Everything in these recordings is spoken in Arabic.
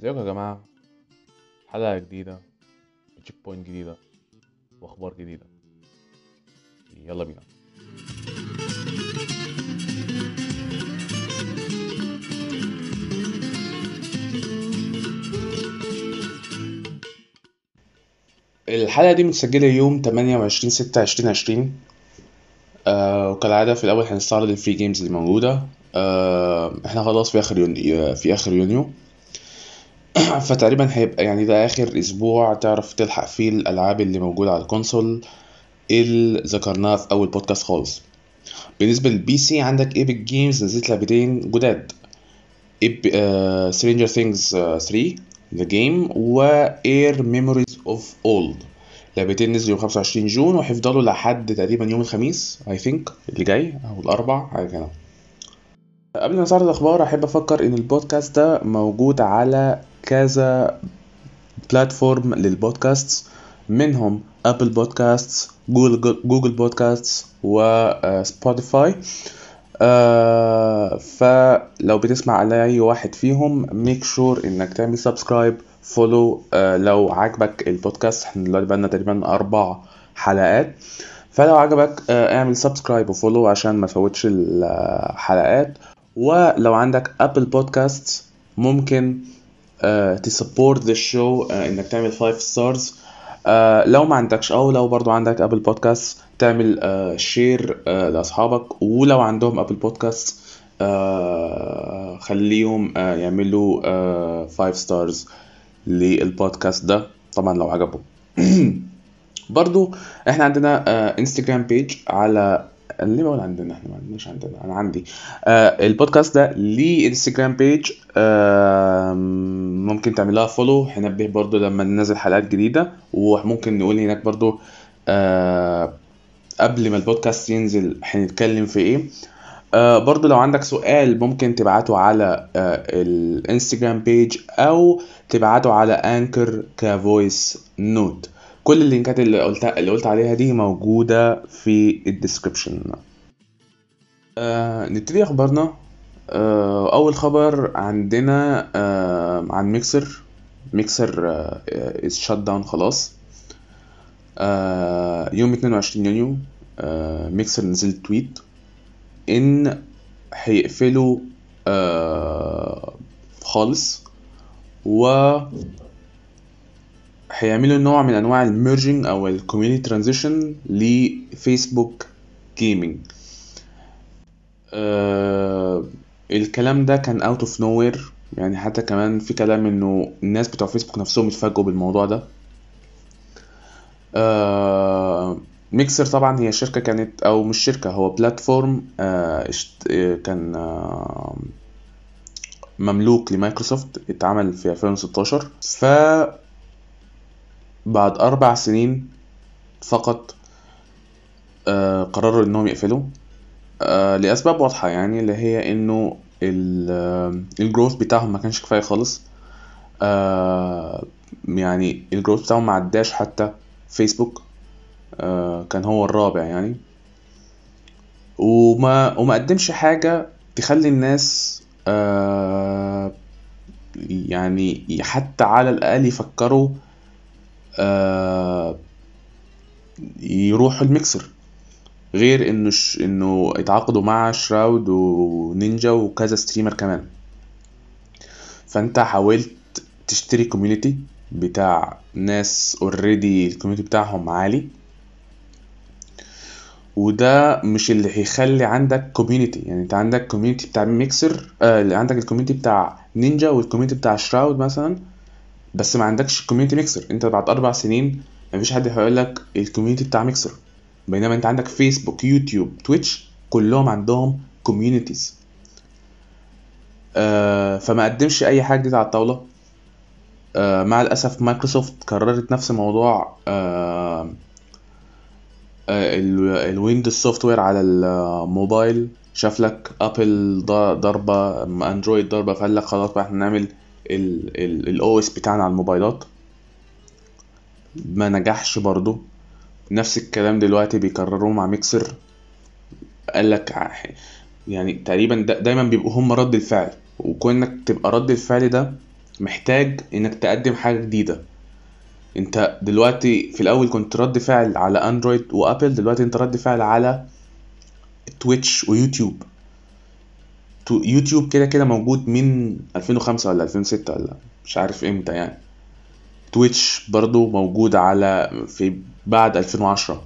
ازيكم يا جماعة؟ حلقة جديدة checkpoint جديدة وأخبار جديدة. يلا بينا. الحلقة دي متسجلة يوم 28 6 2020 آه وكالعادة في الأول هنستعرض ال free games اللي موجودة. آه إحنا خلاص في آخر يونيو في آخر يونيو. فتقريبا هيبقى يعني ده آخر أسبوع تعرف تلحق فيه الألعاب اللي موجودة على ال console اللي ذكرناها في أول بودكاست خالص. بالنسبة لل PC عندك Epic Games نزلت لعبتين جداد. Stranger Things 3 The Game واير Memories of Old لعبتين نزلوا يوم 25 June وهيفضلوا لحد تقريبا يوم الخميس I think اللي جاي أو الأربع حاجة كده. قبل ما نستعرض الأخبار أحب أفكر إن البودكاست ده موجود على كذا platform للبودكاست منهم Apple Podcast Google Google Podcast و Spotify آه فلو بتسمع على أي واحد فيهم make sure إنك تعمل subscribe follow آه لو عجبك البودكاست. إحنا دلوقتي بقالنا تقريبا أربع حلقات. فلو عجبك آه اعمل subscribe و follow عشان ما تفوتش الحلقات. ولو عندك Apple Podcast ممكن آه ت support the show إنك تعمل 5 stars آه لو ما عندكش أو لو برضو عندك Apple Podcast تعمل آه share آه لأصحابك. ولو عندهم Apple Podcast آه خليهم آه يعملوا آه 5 stars للبودكاست ده. طبعا لو عجبهم. برضو إحنا عندنا آه Instagram page على ليه بقول عندنا؟ إحنا ما عندناش عندنا أنا عندي. آه البودكاست ده ليه Instagram page آه ممكن تعملها follow هنبه برضو لما ننزل حلقات جديدة. وممكن نقول هناك برضو آه قبل ما البودكاست ينزل هنتكلم في إيه. آه برضو لو عندك سؤال ممكن تبعته على آه ال Instagram page أو تبعته على Anchor ك voice note كل ال link ات اللي قلت اللي قلت عليها دي موجودة في ال description. آه نبتدي أخبارنا. آه أول خبر عندنا آه عن Mixer. Mixer shut down خلاص. آه يوم 22 يونيو آه ميكسر نزل tweet إن هيقفلوا آه خالص و هيعملوا نوع من أنواع ال merging أو ال community transition ل Facebook Gaming آه الكلام ده كان out of nowhere يعني حتى كمان في كلام إنه الناس بتوع فيسبوك نفسهم اتفاجئوا بالموضوع ده. آه ميكسر طبعا هي شركة كانت أو مش شركة هو platform آه كان آه مملوك لمايكروسوفت اتعمل في 2016 ف بعد أربع سنين فقط آه قرروا إنهم يقفلوا آه لأسباب واضحة يعني اللي هي إنه ال growth بتاعهم ما كانش كفاية خالص آه يعني ال growth بتاعهم ما عداش حتى فيسبوك آه كان هو الرابع يعني. وما وما قدمش حاجة تخلي الناس آه يعني حتى على الأقل يفكروا آه يروحوا الميكسر. غير إنه. إنه اتعاقدوا مع Shroud و Ninja وكذا streamer كمان. فأنت حاولت تشتري community بتاع ناس already ال community بتاعهم عالي. وده مش اللي هيخلي عندك community يعني أنت عندك community بتاع ميكسر آه عندك ال community بتاع Ninja وال community بتاع Shroud مثلا. بس ما عندكش community Mixer انت بعد أربع سنين مفيش حد هيقول لك ال community بتاع ميكسر بينما انت عندك فيسبوك يوتيوب Twitch كلهم عندهم communities آه فما قدمش أي حاجة جديدة على الطاولة. آه مع الأسف مايكروسوفت قررت نفس موضوع الويندوز software على الموبايل. شاف لك ابل ضربة اندرويد ضربة فقال لك خلاص بقى إحنا نعمل ال OS بتاعنا على الموبايلات. ما نجحش برضو. نفس الكلام دلوقتي بيكرروه مع ميكسر. قال لك يعني تقريبا دا دايما بيبقوا هم رد الفعل. وكونك تبقى رد الفعل ده محتاج إنك تقدم حاجة جديدة. أنت دلوقتي في الأول كنت رد فعل على اندرويد وأبل دلوقتي أنت رد فعل على Twitch ويوتيوب يوتيوب كده كده موجود من 2005 ولا 2006 ولا مش عارف إمتى يعني. Twitch برضو موجود على في بعد 2010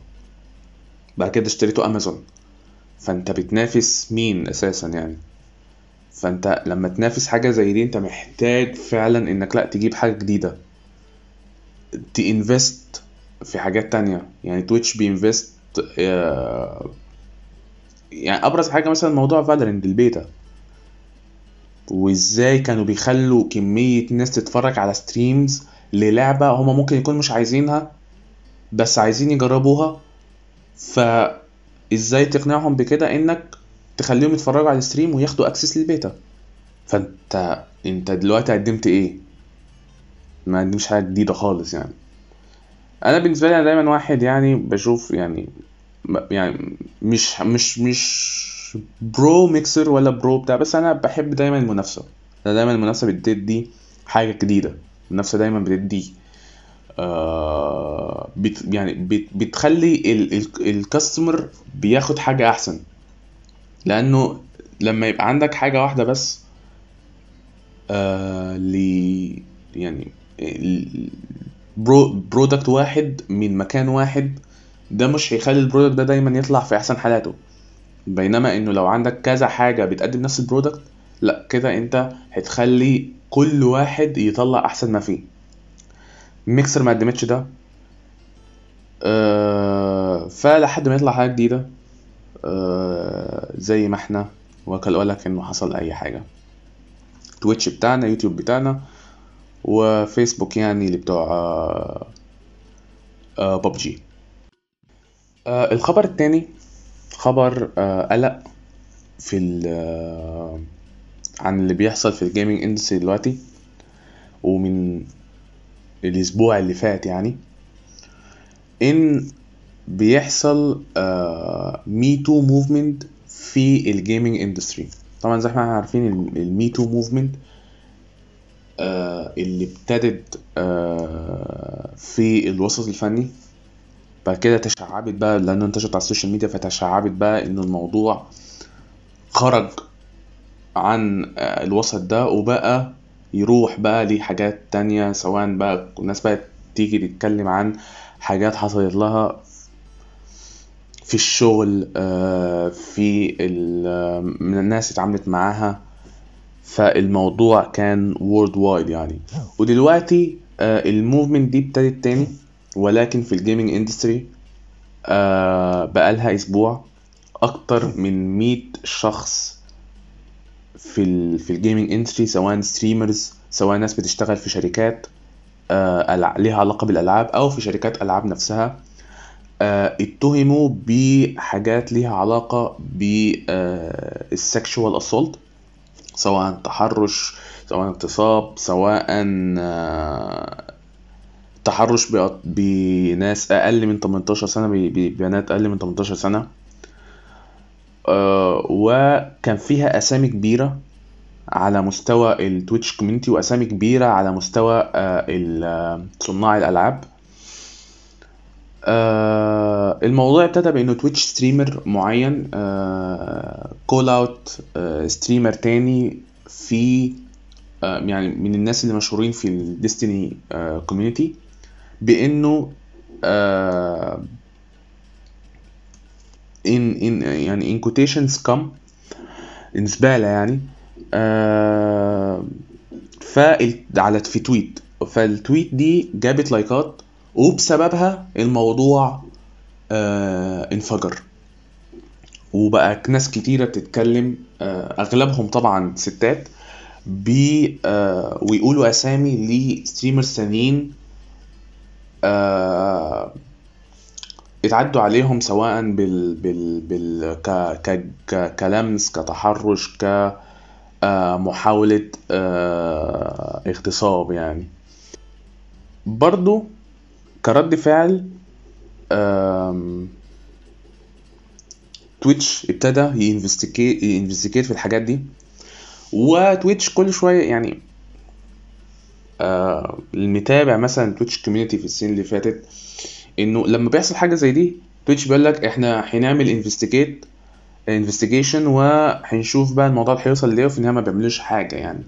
بعد كده اشتريته أمازون. فانت بتنافس مين أساسا يعني؟ فانت لما تنافس حاجة زي دي انت محتاج فعلا انك لا تجيب حاجة جديدة. ت invest في حاجات تانية. يعني Twitch بي invest آه، يعني أبرز حاجة مثلا موضوع Valorant ال beta. وإزاي كانوا بيخلوا كمية ناس تتفرج على streams للعبة هما ممكن يكونوا مش عايزينها بس عايزين يجربوها. فإزاي تقنعهم بكده؟ إنك تخليهم يتفرجوا على ال stream وياخدوا access لل beta. فأنت أنت دلوقتي قدمت إيه؟ ما قدمش حاجة جديدة خالص يعني. أنا بالنسبة لي أنا دايما واحد يعني بشوف يعني يعني مش مش مش pro Mixer ولا pro بتاع بس أنا بحب دايما المنافسة. أنا دايما المنافسة بتدي حاجة جديدة. المنافسة دايما بتدي آه بت يعني بت بتخلي ال customer بياخد حاجة أحسن. لأنه لما يبقى عندك حاجة واحدة بس آه ل يعني product واحد من مكان واحد ده مش هيخلي ال product ده دايما يطلع في أحسن حالاته. بينما إنه لو عندك كذا حاجة بتقدم نفس ال product لا كده أنت هتخلي كل واحد يطلع أحسن ما فيه. ميكسر ما قدمتش ده. آه فلحد ما يطلع حاجة جديدة. آه زي ما إحنا وكل لك انه حصل أي حاجة. Twitch بتاعنا يوتيوب بتاعنا وفيسبوك يعني اللي بتوع آه آه ببجي الخبر التاني خبر آه قلق في ال آه عن اللي بيحصل في ال gaming industry دلوقتي ومن الأسبوع اللي فات يعني إن بيحصل Me Too movement في ال gaming industry طبعا زي ما إحنا عارفين ال Me Too movement اللي ابتدت آه في الوسط الفني. بعد كده تشعبت بقى لأنه انتشرت على السوشيال ميديا فتشعبت بقى ان الموضوع خرج عن آه الوسط ده وبقى يروح بقى لحاجات تانية سواء بقى الناس بقى تيجي تتكلم عن حاجات حصلت لها في الشغل آه في من الناس اتعاملت معاها. فالموضوع كان worldwide يعني. ودلوقتي آه ال movement دي ابتدت تاني. ولكن في ال gaming industry آه بقالها أسبوع أكتر من 100 شخص في ال في ال gaming industry سواء streamers سواء ناس بتشتغل في شركات آه ليها علاقة بالألعاب أو في شركات ألعاب نفسها آه اتهموا بحاجات ليها علاقة بال sexual assault سواء تحرش سواء اغتصاب سواء تحرش بناس أقل من 18 سنة ببنات أقل من 18 سنة. وكان فيها أسامي كبيرة على مستوى ال Twitch community وأسامي كبيرة على مستوى صناع الألعاب. الموضوع ابتدى بإنه Twitch streamer معين call out streamer تاني في يعني من الناس اللي مشهورين في ال Destiny community بأنه ان ان يعني in quotations scum ان زبالة يعني ف على في tweet فال tweet دي جابت like ات وبسببها الموضوع آه انفجر. وبقى ناس كتيرة بتتكلم آه أغلبهم طبعا ستات بي آه ويقولوا أسامي ل streamers تانيين آه اتعدوا عليهم سواء بال بال بال ك ك ك كلمس كتحرش ك آه آه اغتصاب يعني. برضو كرد فعل تويتش ابتدى ي investigate في الحاجات دي. وتويتش كل شوية يعني آه المتابع مثلا تويتش community في السنين اللي فاتت إنه لما بيحصل حاجة زي دي تويتش بيقول لك إحنا هنعمل investigate investigation وهنشوف بقى الموضوع هيوصل ليه وفي النهاية ما بيعملوش حاجة يعني.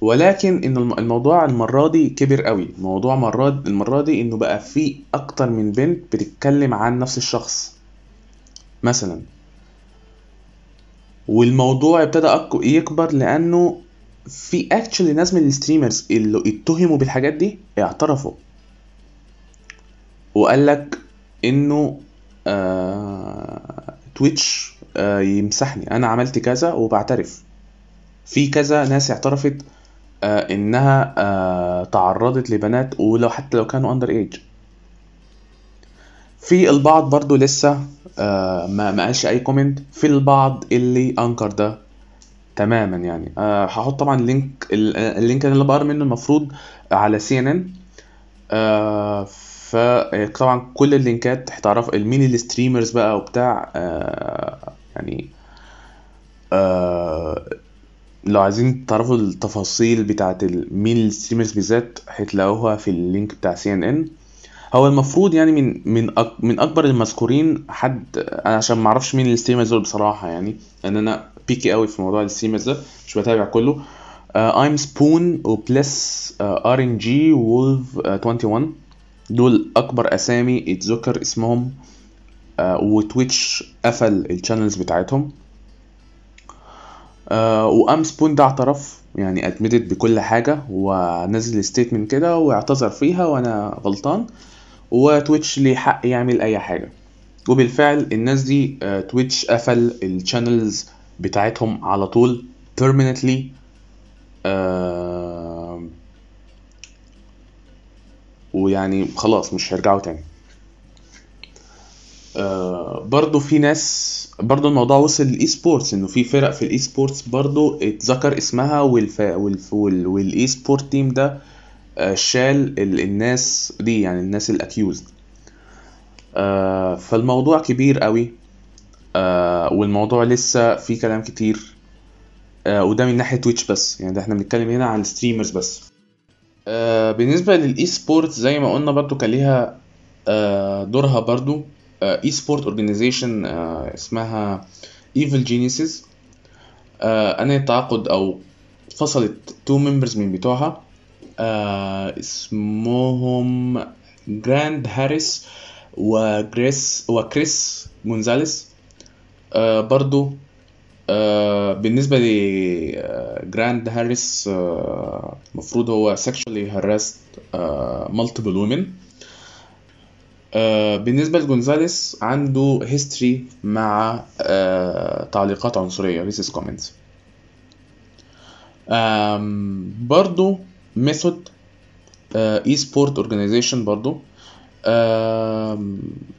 ولكن إن الم- الموضوع المرة دي كبر قوي. الموضوع مرات المرة دي إنه بقى في أكتر من بنت بتتكلم عن نفس الشخص مثلا. والموضوع ابتدى يكبر لأنه في actually ناس من ال streamers اللي اتهموا بالحاجات دي اعترفوا. وقال لك إنه آه تويتش آه يمسحني. أنا عملت كذا وبعترف. في كذا ناس اعترفت آه إنها آه تعرضت لبنات ولو حتى لو كانوا under age في البعض برضو لسه آه ما ما قالش أي comment في البعض اللي أنكر ده. تماما يعني. آه هحط طبعا link ال- ال link اللي بقرأ منه المفروض على CNN فطبعا كل ال link ات هتعرف مين ال streamers بقى وبتاع. آه يعني آه لو عايزين تعرفوا التفاصيل بتاعت مين ال streamers بالذات هتلاقوها في ال link بتاع CNN هو المفروض يعني من من من أكبر المذكورين حد أنا عشان ما أعرفش مين ال streamers دول بصراحة يعني. لأن أنا picky قوي في موضوع ال streamers ده مش بتابع كله. iAmSpoon و BlessRNG و Wolv21 دول أكبر أسامي اتذكر اسمهم آه، وتويتش قفل ال channels بتاعتهم. آه، و iAmSpoon ده اعترف يعني admitted بكل حاجة ونزل statement كده واعتذر فيها وأنا غلطان. وتويتش ليه حق يعمل أي حاجة. وبالفعل الناس دي آه، تويتش قفل ال channels بتاعتهم على طول permanently آه، ويعني خلاص مش هيرجعوا تاني. آه، برضو في ناس برضو الموضوع وصل لل esports إنه في فرق في ال esports برضو اتذكر اسمها والف... والف... وال... وال esport team ده آه، شال ال... الناس دي يعني الناس ال accused آه، فالموضوع كبير قوي. آه، والموضوع لسه فيه كلام كتير آه، وده من ناحية تويتش بس. يعني ده إحنا بنتكلم هنا عن ال streamers بس. آه، بالنسبة لل esport زي ما قلنا برضو كان ليها آه، دورها برضو. esport organization اسمها Evil Geniuses انهت تعاقد أو فصلت two members من بتوعها. آه، اسمهم جراند هاريس وجريس وكريس جونزاليس آه، برضو آه، بالنسبة لجراند هاريس المفروض هو sexually harassed آه، multiple women. بالنسبة لجونزاليس عنده history مع تعليقات عنصرية racist comments. برضو Method esport organization برضو.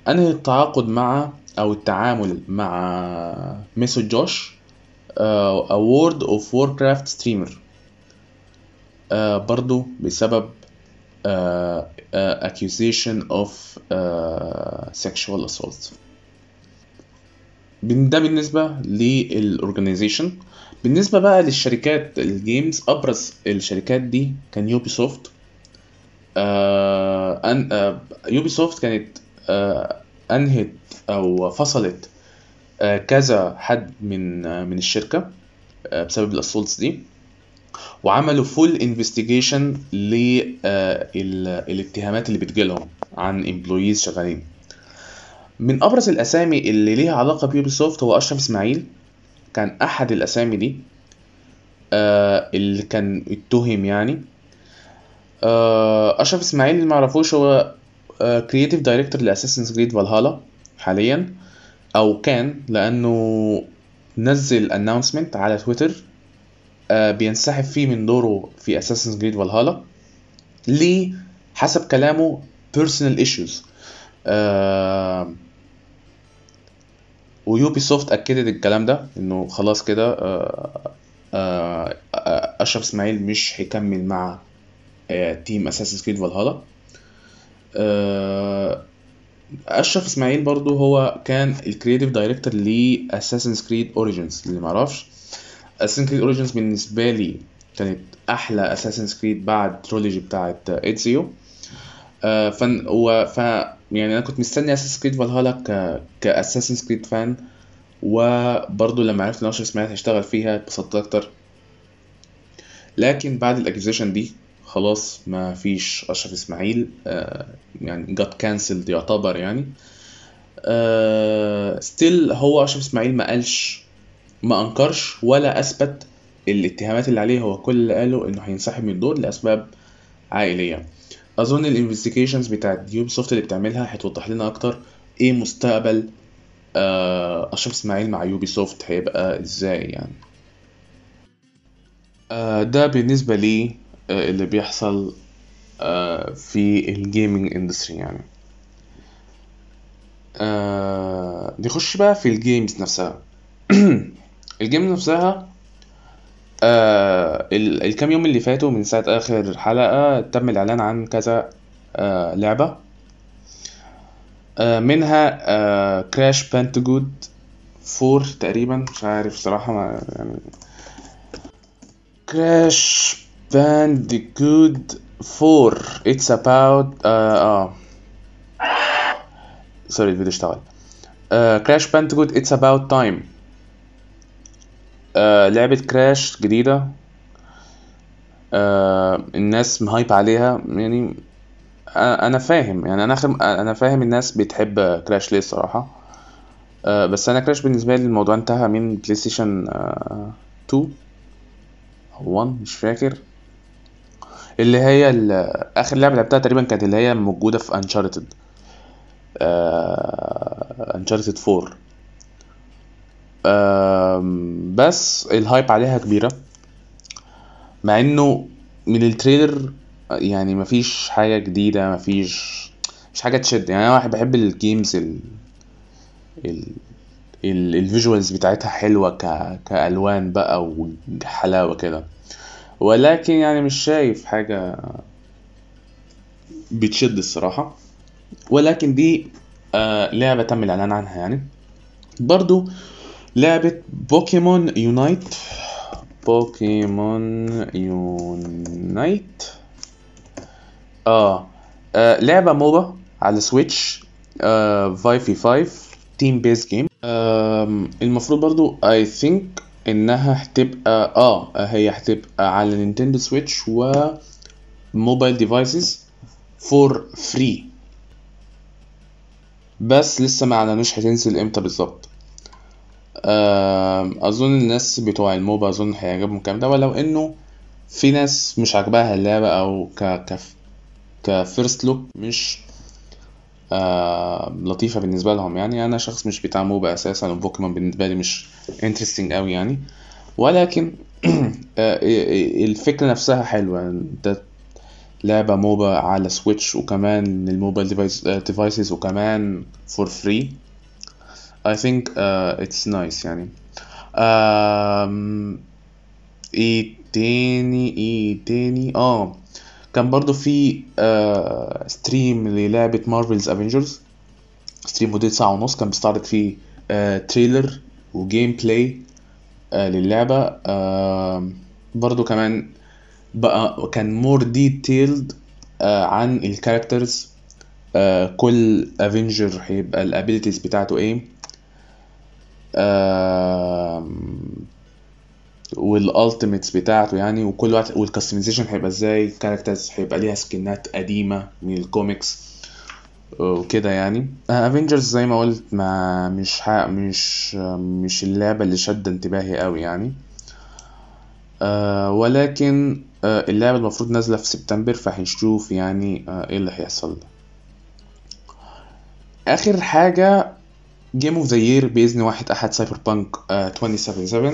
أنهي التعاقد مع أو التعامل مع MethodJosh او World of Warcraft streamer برضو بسبب uh, uh, accusation of uh, sexual assault. ده بالنسبة لل organization بالنسبة بقى للشركات ال games أبرز الشركات دي كان Ubisoft آه آه Ubisoft كانت آه أنهت أو فصلت آه كذا حد من آه من الشركة آه بسبب ال assaults دي وعملوا full investigation للاتهامات اللي بتجيلهم عن employees شغالين. من أبرز الأسامي اللي ليها علاقة ب Ubisoft هو أشرف إسماعيل. كان أحد الأسامي دي اللي كان اتهم يعني. أشرف إسماعيل اللي معرفوش هو creative director ل Assassin's Creed Valhalla حاليا أو كان لأنه نزل announcement على تويتر آه، بينسحب فيه من دوره في Assassin's Creed Valhalla ليه حسب كلامه personal issues. آه، و Ubisoft أكدت الكلام ده إنه خلاص كده آه، آه، آه، أشرف إسماعيل مش هيكمل مع آه، team Creed Valhalla آه، أشرف إسماعيل برضو هو كان ال creative director ل Assassin's Creed Origins اللي معرفش. Assassin's Creed Origins بالنسبة لي كانت أحلى Assassin's Creed بعد trilogy بتاعت Ezio آه fan و ف يعني أنا كنت مستني Assassin's Creed Valhalla ك ك Assassin's Creed fan وبرضه لما عرفت إن أشرف إسماعيل هيشتغل فيها اتبسطت أكتر. لكن بعد ال accusation دي خلاص ما فيش أشرف إسماعيل آه يعني جت cancelled يعتبر يعني. still هو أشرف إسماعيل ما قالش ما أنكرش ولا أثبت الاتهامات اللي عليه. هو كل اللي قاله إنه هينسحب من الدور لأسباب عائلية. أظن ال investigations بتاعت Ubisoft اللي بتعملها هتوضح لنا أكتر إيه مستقبل آه، أشرف إسماعيل مع Ubisoft هيبقى إزاي يعني. آه، ده بالنسبة لي آه، اللي بيحصل آه، في ال gaming industry يعني. آه، نخش بقى في ال games نفسها. ال games نفسها آه ال- الكام يوم اللي فاتوا من ساعة آخر حلقة تم الإعلان عن كذا آه لعبة. آه منها آه Crash Bandicoot 4 تقريبا مش عارف صراحة ما يعني. Crash Bandicoot 4 It's About آه آه sorry الفيديو اشتغل Crash Bandicoot It's About Time آه لعبة Crash جديدة. آه الناس مهايبة عليها. يعني أنا فاهم. يعني أنا خم... أنا فاهم الناس بتحب Crash ليه الصراحة. آه بس أنا Crash بالنسبة لي الموضوع انتهى من PlayStation آه 2 أو 1 مش فاكر. اللي هي آخر لعبة لعبتها تقريبا كانت اللي هي موجودة في Uncharted Uncharted 4 آم، بس ال hype عليها كبيرة. مع إنه من ال trailer يعني مفيش حاجة جديدة مفيش مش حاجة تشد. يعني أنا واحد بحب ال games ال ال ال ال visuals بتاعتها حلوة ك... كألوان بقى وحلاوة كده. ولكن يعني مش شايف حاجة بتشد الصراحة. ولكن دي آه لعبة تم الإعلان عنها يعني. برضو لعبة Pokémon Unite. Pokémon Unite. آه. آه لعبة MOBA على Switch آه 5 في 5 team based game المفروض برضو I think إنها هتبقى آه هي هتبقى على Nintendo Switch و mobile devices for free بس لسه ما إعلنوش هتنزل إمتى بالظبط. أظن الناس بتوع ال MOBA أظن هيعجبهم الكلام ده ولو إنه في ناس مش عاجباها اللعبة أو ك ك ك first look مش آه لطيفة بالنسبة لهم. يعني أنا شخص مش بتاع MOBA أساسا وبوكيمون بالنسبة لي مش interesting قوي يعني. ولكن آه، الفكرة نفسها حلوة. انت لعبة MOBA على Switch وكمان ال mobile device devices وكمان for free think uh, it's nice يعني. um, إيه تاني؟ إيه تاني؟ آه كان برضو في آه stream للعبة Marvel's Avengers stream مدته ساعة ونص. كان بيستعرض فيه آه trailer و gameplay آه للعبة. آه برضو كمان بقى كان more detailed آه عن ال characters آه كل Avenger هيبقى ال abilities بتاعته إيه. آم، وال ultimates بتاعته يعني وكل واحد وال customization هيبقى إزاي؟ ال characters هيبقى ليها skin ات قديمة من الكوميكس وكده يعني. Avengers زي ما قلت ما مش ح... مش مش اللعبة اللي شد انتباهي قوي يعني. آه ولكن آه اللعبة المفروض نازلة في سبتمبر فهنشوف يعني آه إيه اللي هيحصل. آخر حاجة game of the year بإذن واحد أحد Cyberpunk آه 2077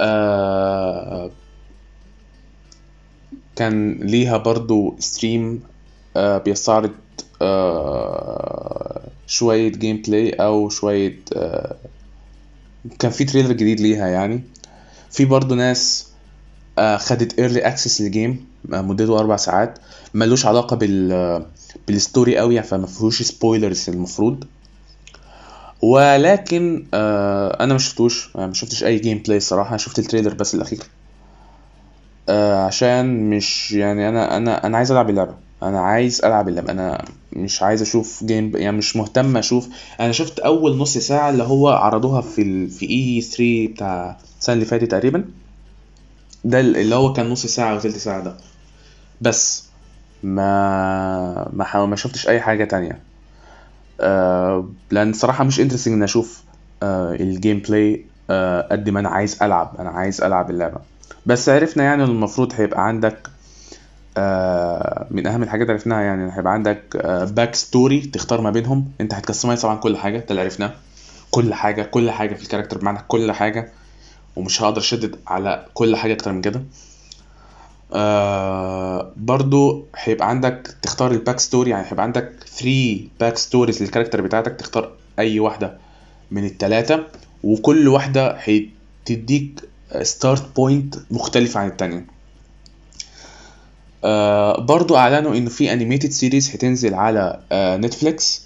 آه كان ليها برضو stream آه بيستعرض آه شوية gameplay أو شوية آه كان في trailer جديد ليها يعني. في برضو ناس آه خدت early access لل game آه مدته أربع ساعات ملوش علاقة بال بال story قوي فما فيهوش spoilers المفروض. ولكن آه أنا ما شفتوش ما شفتش أي gameplay الصراحه شفت ال trailer بس الأخير. آه عشان مش يعني أنا أنا أنا عايز ألعب اللعبة. أنا عايز ألعب اللعبة. أنا مش عايز أشوف game يعني مش مهتم أشوف. أنا شفت أول نص ساعة اللي هو عرضوها في ال... في E3 بتاع السنة اللي فاتت تقريبا. ده اللي هو كان نص ساعة أو تلت ساعة ده. بس ما ما ما شفتش أي حاجة تانية. آه لأن صراحة مش interesting ان أشوف آه ال gameplay آه قد ما أنا عايز ألعب. أنا عايز ألعب اللعبة. بس عرفنا يعني المفروض هيبقى عندك آه من أهم الحاجات اللي عرفناها يعني هيبقى عندك آه backstory تختار ما بينهم. أنت هت customize طبعا كل حاجة ده اللي عرفناه. كل حاجة كل حاجة في ال character بمعنى كل حاجة. ومش هقدر أشدد على كل حاجة أكتر من كده. آه برضو هيبقى عندك تختار ال backstory يعني هيبقى عندك 3 backstories لل character بتاعتك تختار أي واحدة من الثلاثه وكل واحدة هتديك start point مختلفة عن التانية. آه برضو أعلنوا إنه في animated series هتنزل على آه Netflix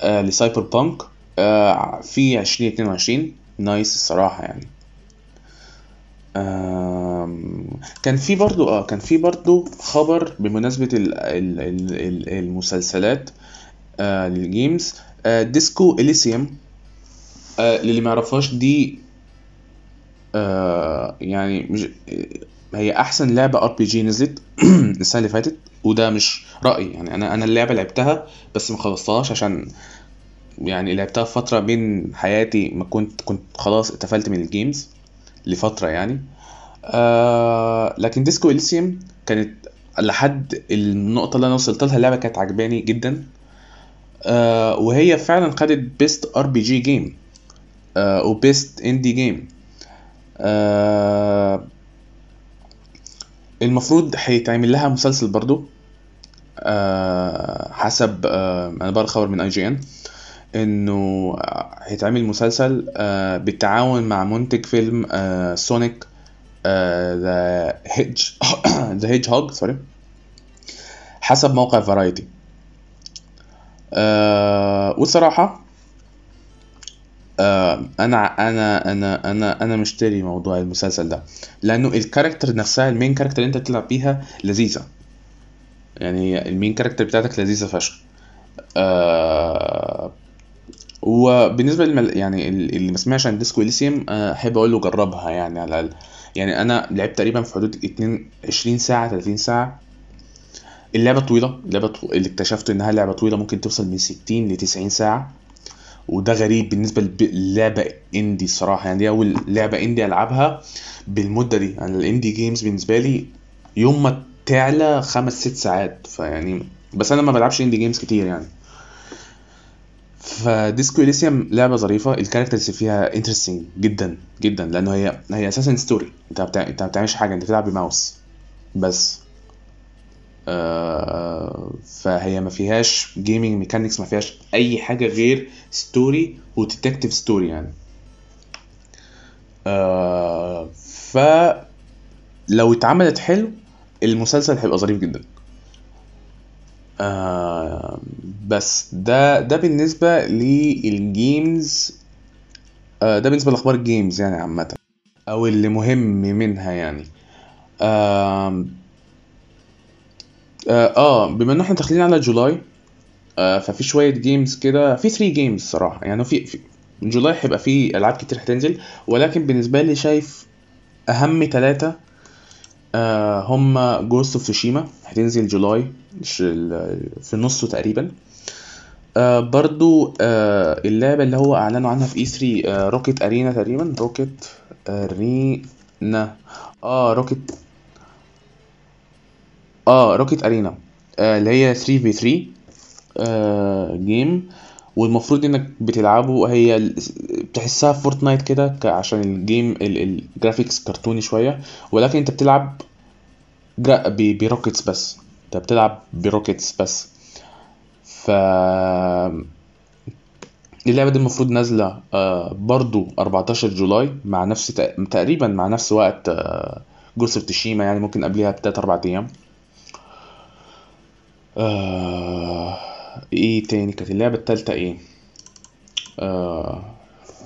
آه ل Cyberpunk آه في 2022 nice الصراحة يعني. كان في برضو آه كان في برضو خبر بمناسبة ال ال ال ال المسلسلات آه لل games آه Disco Elysium آه للي ما يعرفهاش دي آه يعني مش هي أحسن لعبة RPG نزلت السنة اللي فاتت وده مش رأيي يعني أنا أنا اللعبة لعبتها بس ما خلصتهاش عشان يعني لعبتها فترة من حياتي ما كنت كنت خلاص اتقفلت من ال games لفترة يعني. آه لكن Disco Elysium كانت لحد النقطة اللي أنا وصلت لها اللعبة كانت عجباني جدا. آه وهي فعلا خدت best RPG game و best indie game المفروض هيتعمل لها مسلسل برضو آه حسب آه أنا بقرأ خبر من IGN إنه هيتعمل مسلسل آه بالتعاون مع منتج فيلم Sonic the Hedge the Hedge sorry حسب موقع Variety آه والصراحة آه أنا أنا أنا أنا أنا مشتري موضوع المسلسل ده لأنه ال character نفسها ال main character اللي أنت بتلعب بيها لذيذة. يعني ال main character بتاعتك لذيذة فشخ. آه وبالنسبة للمل... يعني اللي ما سمعش عن Disco Elysium احب أقول له جربها يعني على الأقل. يعني أنا لعبت تقريبا في حدود 22 ساعة 30 ساعة. اللعبة طويلة اللعبة. اللي اكتشفت إنها لعبة طويلة ممكن توصل من 60 ل 90 ساعة. وده غريب بالنسبة للعبه indie الصراحة. يعني دي أول لعبة indie ألعبها بالمدة دي. يعني ال indie games بالنسبة لي يوم ما تعلى خمس ست ساعات. فيعني بس أنا ما بلعبش indie games كتير يعني. ف Disco Elysium لعبة ظريفة ال characters فيها interesting جدا جدا لأنه هي هي أساسا story أنت بتاع... أنت ما بتعملش حاجة أنت بتلعب بماوس. بس. آه... فهي ما فيهاش gaming mechanics ما فيهاش أي حاجة غير story و detective story يعني. آه... ف لو اتعملت حلو المسلسل هيبقى ظريف جدا. آه بس ده ده بالنسبة لل games آه ده بالنسبة لأخبار ال games يعني عامة أو اللي مهم منها يعني. آه آه, بما إن إحنا داخلين على July آه ففي شوية games كده في 3 games صراحة. يعني في, في July هيبقى في ألعاب كتير هتنزل ولكن بالنسبة لي شايف أهم ثلاثة آه هم Ghost of Tsushima هتنزل July في نصه تقريبا. آه برضو آه اللعبة اللي هو أعلنوا عنها في E3 آه Rocket Arena تقريبا. Rocket Arena آه Rocket آه Rocket Arena آه اللي هي 3 في 3 آه game والمفروض إنك بتلعبه هي بتحسها Fortnite كده عشان ال game ال graphics كرتوني شوية. ولكن أنت بتلعب ب rockets بس. انت بتلعب ب rockets بس. ف اللعبة دي المفروض نازلة آه برضو 14 July مع نفس تقريبا مع نفس وقت آه Ghost of Tsushima يعني ممكن قبلها بتلات أربع أيام. آه إيه تاني؟ كانت اللعبة التالتة إيه؟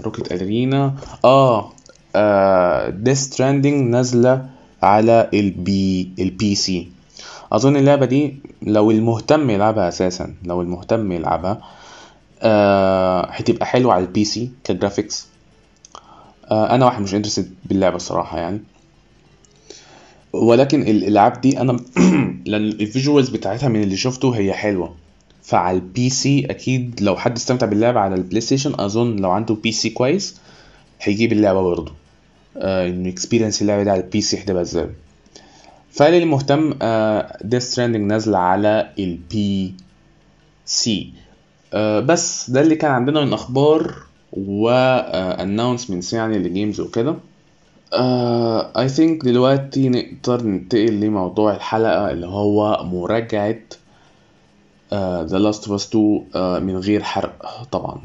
Rocket Arena آه, آه Death Stranding نازلة على ال P ال PC أظن اللعبة دي لو المهتم يلعبها أساسا لو المهتم يلعبها آه هتبقى حلوة على ال PC ك graphics. آه أنا واحد مش interested باللعبة الصراحة يعني. ولكن الألعاب دي أنا لأن ال visuals بتاعتها من اللي شفته هي حلوة. فعلى ال PC أكيد لو حد استمتع باللعبة على ال PlayStation أظن لو عنده PC كويس هيجيب اللعبة برضه. آه إنه experience اللعبة دي على ال PC هتبقى إزاي؟ فاللي مهتم آه Death Stranding نازلة على ال PC آه بس ده اللي كان عندنا من أخبار و announcements يعني لجيمز وكده. اي uh, ثينك دلوقتي نقدر ننتقل لموضوع الحلقة اللي هو uh, The Last of Us 2 uh, من غير حرق طبعا.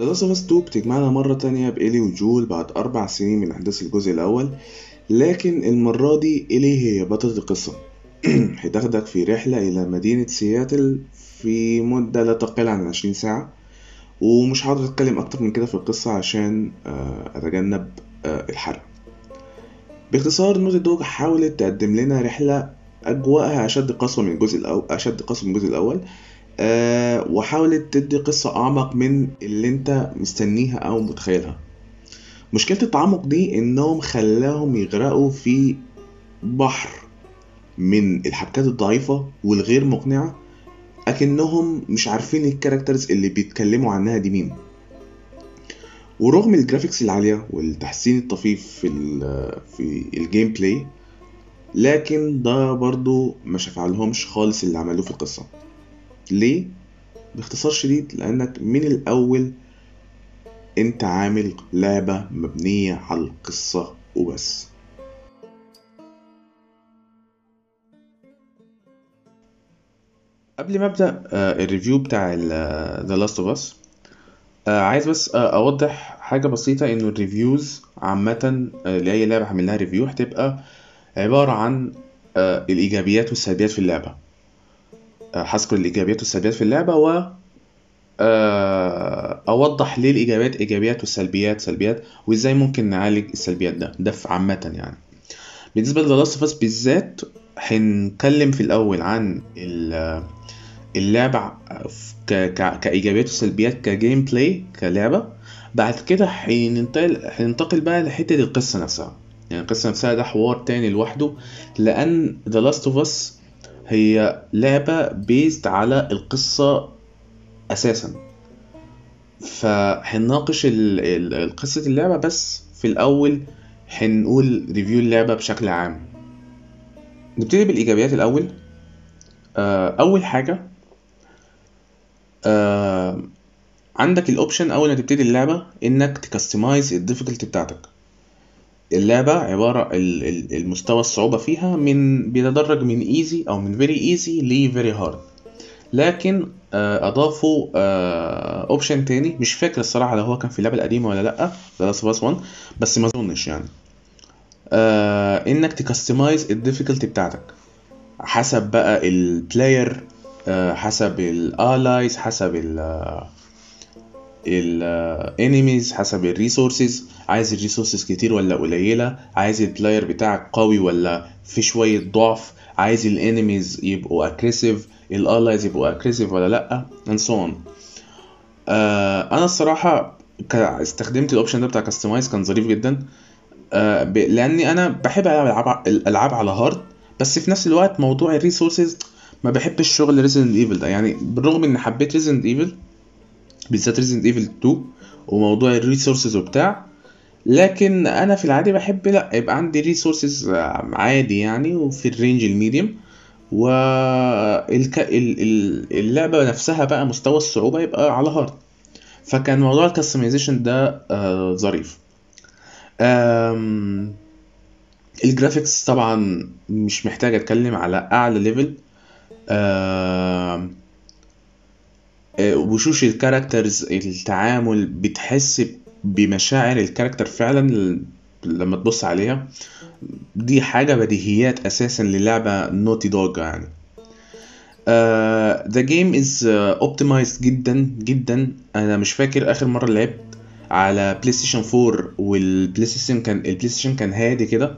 The Last of Us 2 بتجمعنا مرة تانية بإيلي وجول بعد أربع سنين من أحداث الجزء الأول لكن المرة دي إيلي هي بطلة القصة. هتاخدك في رحلة إلى مدينة سياتل في مدة لا تقل عن عشرين ساعة ومش هقدر أتكلم أكتر من كده في القصة عشان أتجنب الحرق. باختصار نوتي دوج حاولت تقدم لنا رحلة أجواءها أشد قسوة من الجزء الأول أشد قسوة من الجزء الأول. أه وحاولت تدي قصة أعمق من اللي أنت مستنيها أو متخيلها. مشكلة التعمق دي إنهم خلاهم يغرقوا في بحر من الحبكات الضعيفة والغير مقنعة أكنهم مش عارفين ال characters اللي بيتكلموا عنها دي مين. ورغم ال graphics العالية والتحسين الطفيف في في ال gameplay لكن ده برضو ما شفعلهمش خالص اللي عملوه في القصة ليه؟ باختصار شديد لأنك من الأول أنت عامل لعبة مبنية على القصة وبس قبل ما أبدأ ال review بتاع The Last of Us عايز بس أوضح حاجة بسيطة إنه ال reviews عامة لأي لعبة هعمل لها review هتبقى عبارة عن الإيجابيات والسلبيات في اللعبة. هذكر الإيجابيات والسلبيات في اللعبة و أوضح ليه الإيجابيات إيجابيات والسلبيات سلبيات وإزاي ممكن نعالج السلبيات ده ده عامة يعني. بالنسبة لل Last of بالذات هنتكلم في الأول عن اللعبة كإيجابيات وسلبيات ك gameplay كلعبة. بعد كده هننتقل بقى لحتة القصة نفسها. يعني القصة نفسها ده حوار تاني لوحده لأن The Last of Us هي لعبة based على القصة أساسا. فهنناقش قصة اللعبة بس في الأول هنقول review اللعبة بشكل عام. نبتدي بالإيجابيات الأول. أول حاجة آه عندك ال option أول ما تبتدي اللعبة إنك ت customize ال difficulty بتاعتك. اللعبة عبارة المستوى الصعوبة فيها من بيتدرج من easy أو من very easy ل very hard لكن آه أضافوا option آه تاني. مش فاكر الصراحة لو هو كان في اللعبة القديمة ولا لأ. The Last of 1 بس ما أظنش يعني. آه إنك ت customize ال difficulty بتاعتك. حسب بقى ال player حسب ال allies حسب ال ال enemies حسب ال resources عايز ال resources كتير ولا قليلة؟ عايز ال player بتاعك قوي ولا في شوية ضعف؟ عايز ال enemies يبقوا aggressive ال allies يبقوا aggressive ولا لأ؟ and so on. آه أنا الصراحة استخدمت ال option ده بتاع customize كان ظريف جدا. آه لأني أنا بحب ألعب الألعاب على hard بس في نفس الوقت موضوع ال resources ما بحبش شغل Resident Evil ده. يعني بالرغم ان حبيت Resident Evil بالذات Resident Evil 2 وموضوع ال resources وبتاع. لكن أنا في العادي بحب لا يبقى عندي resources عادي يعني وفي ال range ال medium والك... اللعبة نفسها بقى مستوى الصعوبة يبقى على hard فكان موضوع ال customization ده آه ظريف. ال graphics طبعا مش محتاج أتكلم على أعلى level آه وشوش ال characters التعامل بتحس بمشاعر ال character فعلا لما تبص عليها. دي حاجة بديهيات أساسا للعبة Naughty Dog يعني. The game is optimized جدا جدا. أنا مش فاكر آخر مرة لعبت على PlayStation 4 وال PlayStation كان ال PlayStation كان هادي كده.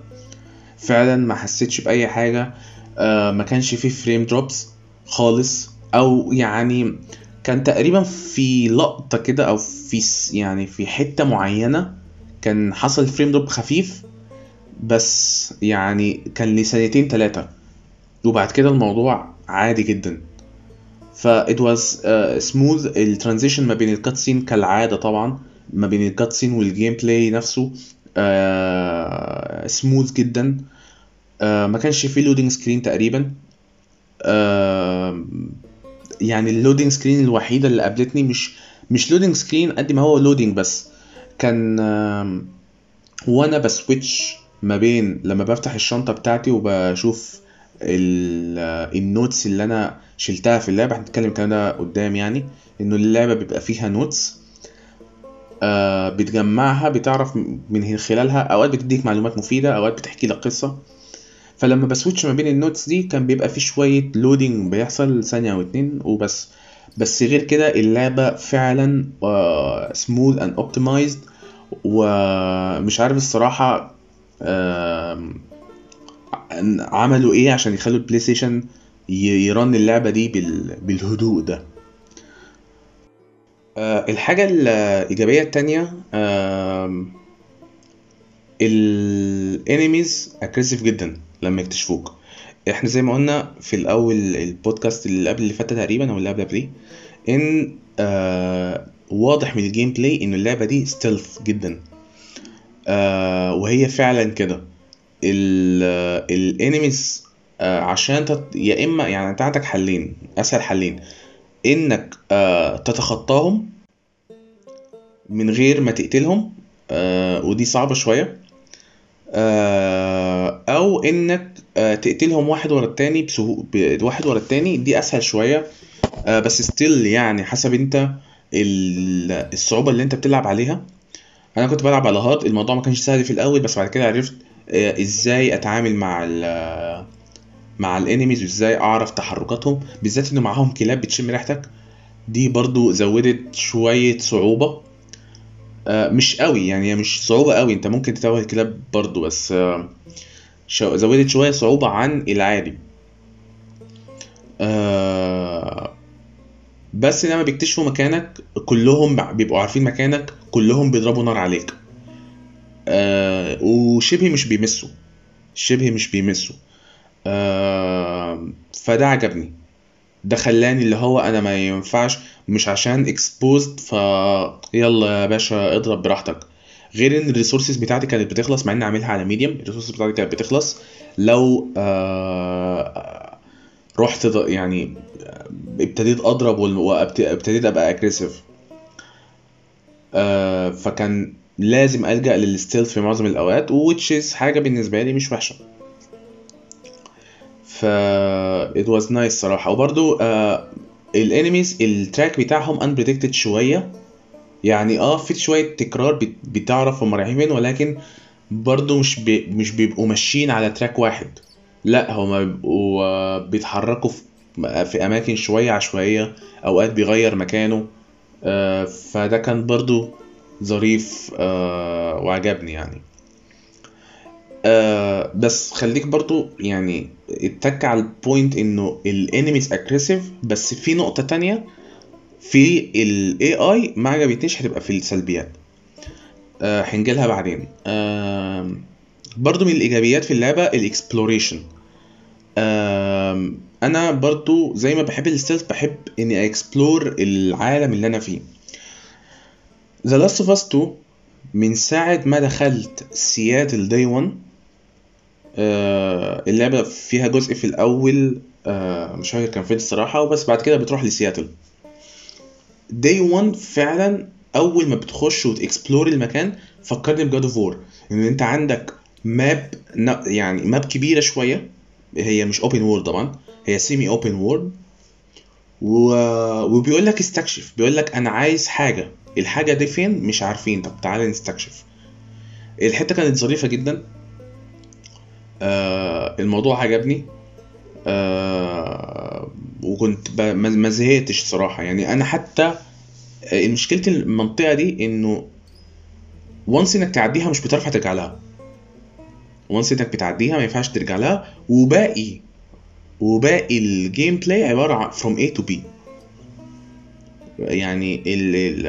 فعلا ما حسيتش بأي حاجة. آه ما كانش فيه frame drops خالص. أو يعني كان تقريبا في لقطة كده أو في يعني في حتة معينة كان حصل frame drop خفيف بس يعني كان لثانيتين ثلاثة وبعد كده الموضوع عادي جدا. ف it was uh, smooth. ال transition ما بين ال cutscene كالعادة طبعا ما بين ال cutscene وال gameplay نفسه uh, smooth جدا. uh, ما كانش فيه loading screen تقريبا. uh, يعني ال loading screen الوحيدة اللي قابلتني مش مش loading screen قد ما هو loading بس. كان وأنا ب switch ما بين لما بفتح الشنطة بتاعتي وبشوف ال- notes اللي أنا شلتها في اللعبة هنتكلم الكلام ده قدام يعني إنه اللعبة بيبقى فيها notes آه بتجمعها بتعرف من خلالها أوقات بتديك معلومات مفيدة أوقات بتحكي لك قصة. فلما ب switch ما بين ال notes دي كان بيبقى في شوية loading بيحصل ثانية أو اتنين وبس. بس غير كده اللعبة فعلا smooth and optimized ومش عارف الصراحة آم، عملوا إيه عشان يخلوا ال PlayStation ي run اللعبة دي بال... بالهدوء ده. آه، الحاجة الإيجابية التانية ال enemies aggressive جدا. لما يكتشفوك. إحنا زي ما قلنا في الأول البودكاست اللي قبل اللي فات تقريبا أو اللي قبل قبليه إن آه واضح من ال gameplay ان اللعبة دي stealth جدا. آه وهي فعلا كده. ال enemies عشان تت... يا إما يعني أنت عندك حلين أسهل حلين إنك آه تتخطاهم من غير ما تقتلهم آه ودي صعبة شوية. آه أو إنك آه تقتلهم واحد ورا التاني بسهو... واحد ورا التاني دي أسهل شوية. آه بس still يعني حسب أنت ال- الصعوبة اللي أنت بتلعب عليها. أنا كنت بلعب على hard الموضوع ما كانش سهل في الأول بس بعد كده عرفت آه، إزاي أتعامل مع ال مع الانيميز وإزاي أعرف تحركاتهم بالذات انه معاهم كلاب بتشم ريحتك. دي برضو زودت شوية صعوبة. آه، مش قوي يعني مش صعوبة قوي. انت ممكن تتوه الكلاب برضو بس آه، زودت شوية صعوبة عن العادي. آه، بس لما بيكتشفوا مكانك كلهم بيبقوا عارفين مكانك كلهم بيضربوا نار عليك. آه وشبه مش بيمسوا. شبه مش بيمسوا. آه فده عجبني. ده خلاني اللي هو أنا ما ينفعش مش عشان exposed ف يلا يا باشا اضرب براحتك. غير إن ال resources بتاعتي كانت بتخلص مع إني عاملها على medium ال resources بتاعتي كانت بتخلص. لو آه رحت يعني ابتديت أضرب وابتديت أبقى aggressive آه فكان لازم ألجأ لل stealth في معظم الأوقات و which is حاجة بالنسبة لي مش وحشة. ف it was nice صراحة. وبرضو آه ال enemies ال track بتاعهم unpredicted شوية. يعني آه في شوية تكرار بت- بتعرف هم رايحين فين ولكن برضو مش بي مش بيبقوا ماشيين على track واحد. لا هما بيبقوا آه، بيتحركوا في في أماكن شوية عشوائية أوقات بيغير مكانه. آه، فده كان برضو ظريف آه، وعجبني يعني. آه، بس خليك برضو يعني اتك على ال point انه ال enemies aggressive بس في نقطة تانية في ال AI ما عجبتنيش هتبقى في السلبيات. آه، هنجيلها بعدين. آه، برضو من الإيجابيات في اللعبة ال exploration أنا برضو زي ما بحب ال stealth بحب إني explore العالم اللي أنا فيه. The Last of Us 2 من ساعة ما دخلت سياتل day 1 آه اللعبة فيها جزء في الأول آه مش فاكر كان فين الصراحة وبس بعد كده بتروح لسياتل. Day 1 فعلا أول ما بتخش وت explore المكان فكرني ب God of War. إن أنت عندك map يعني map كبيرة شوية هي مش open world طبعا هي semi open world. وبيقول لك استكشف بيقول لك أنا عايز حاجة. الحاجة دي فين؟ مش عارفين. طب تعالى نستكشف. الحتة كانت ظريفة جدا. آه الموضوع عجبني. آه وكنت ما زهقتش صراحة. يعني أنا حتى آه، مشكله المنطقة دي إنه once إنك تعديها مش بتعرف هترجع لها. Once إنك بتعديها ما ينفعش ترجع لها. وباقي وباقي ال gameplay عبارة عن from A to B. يعني ال ال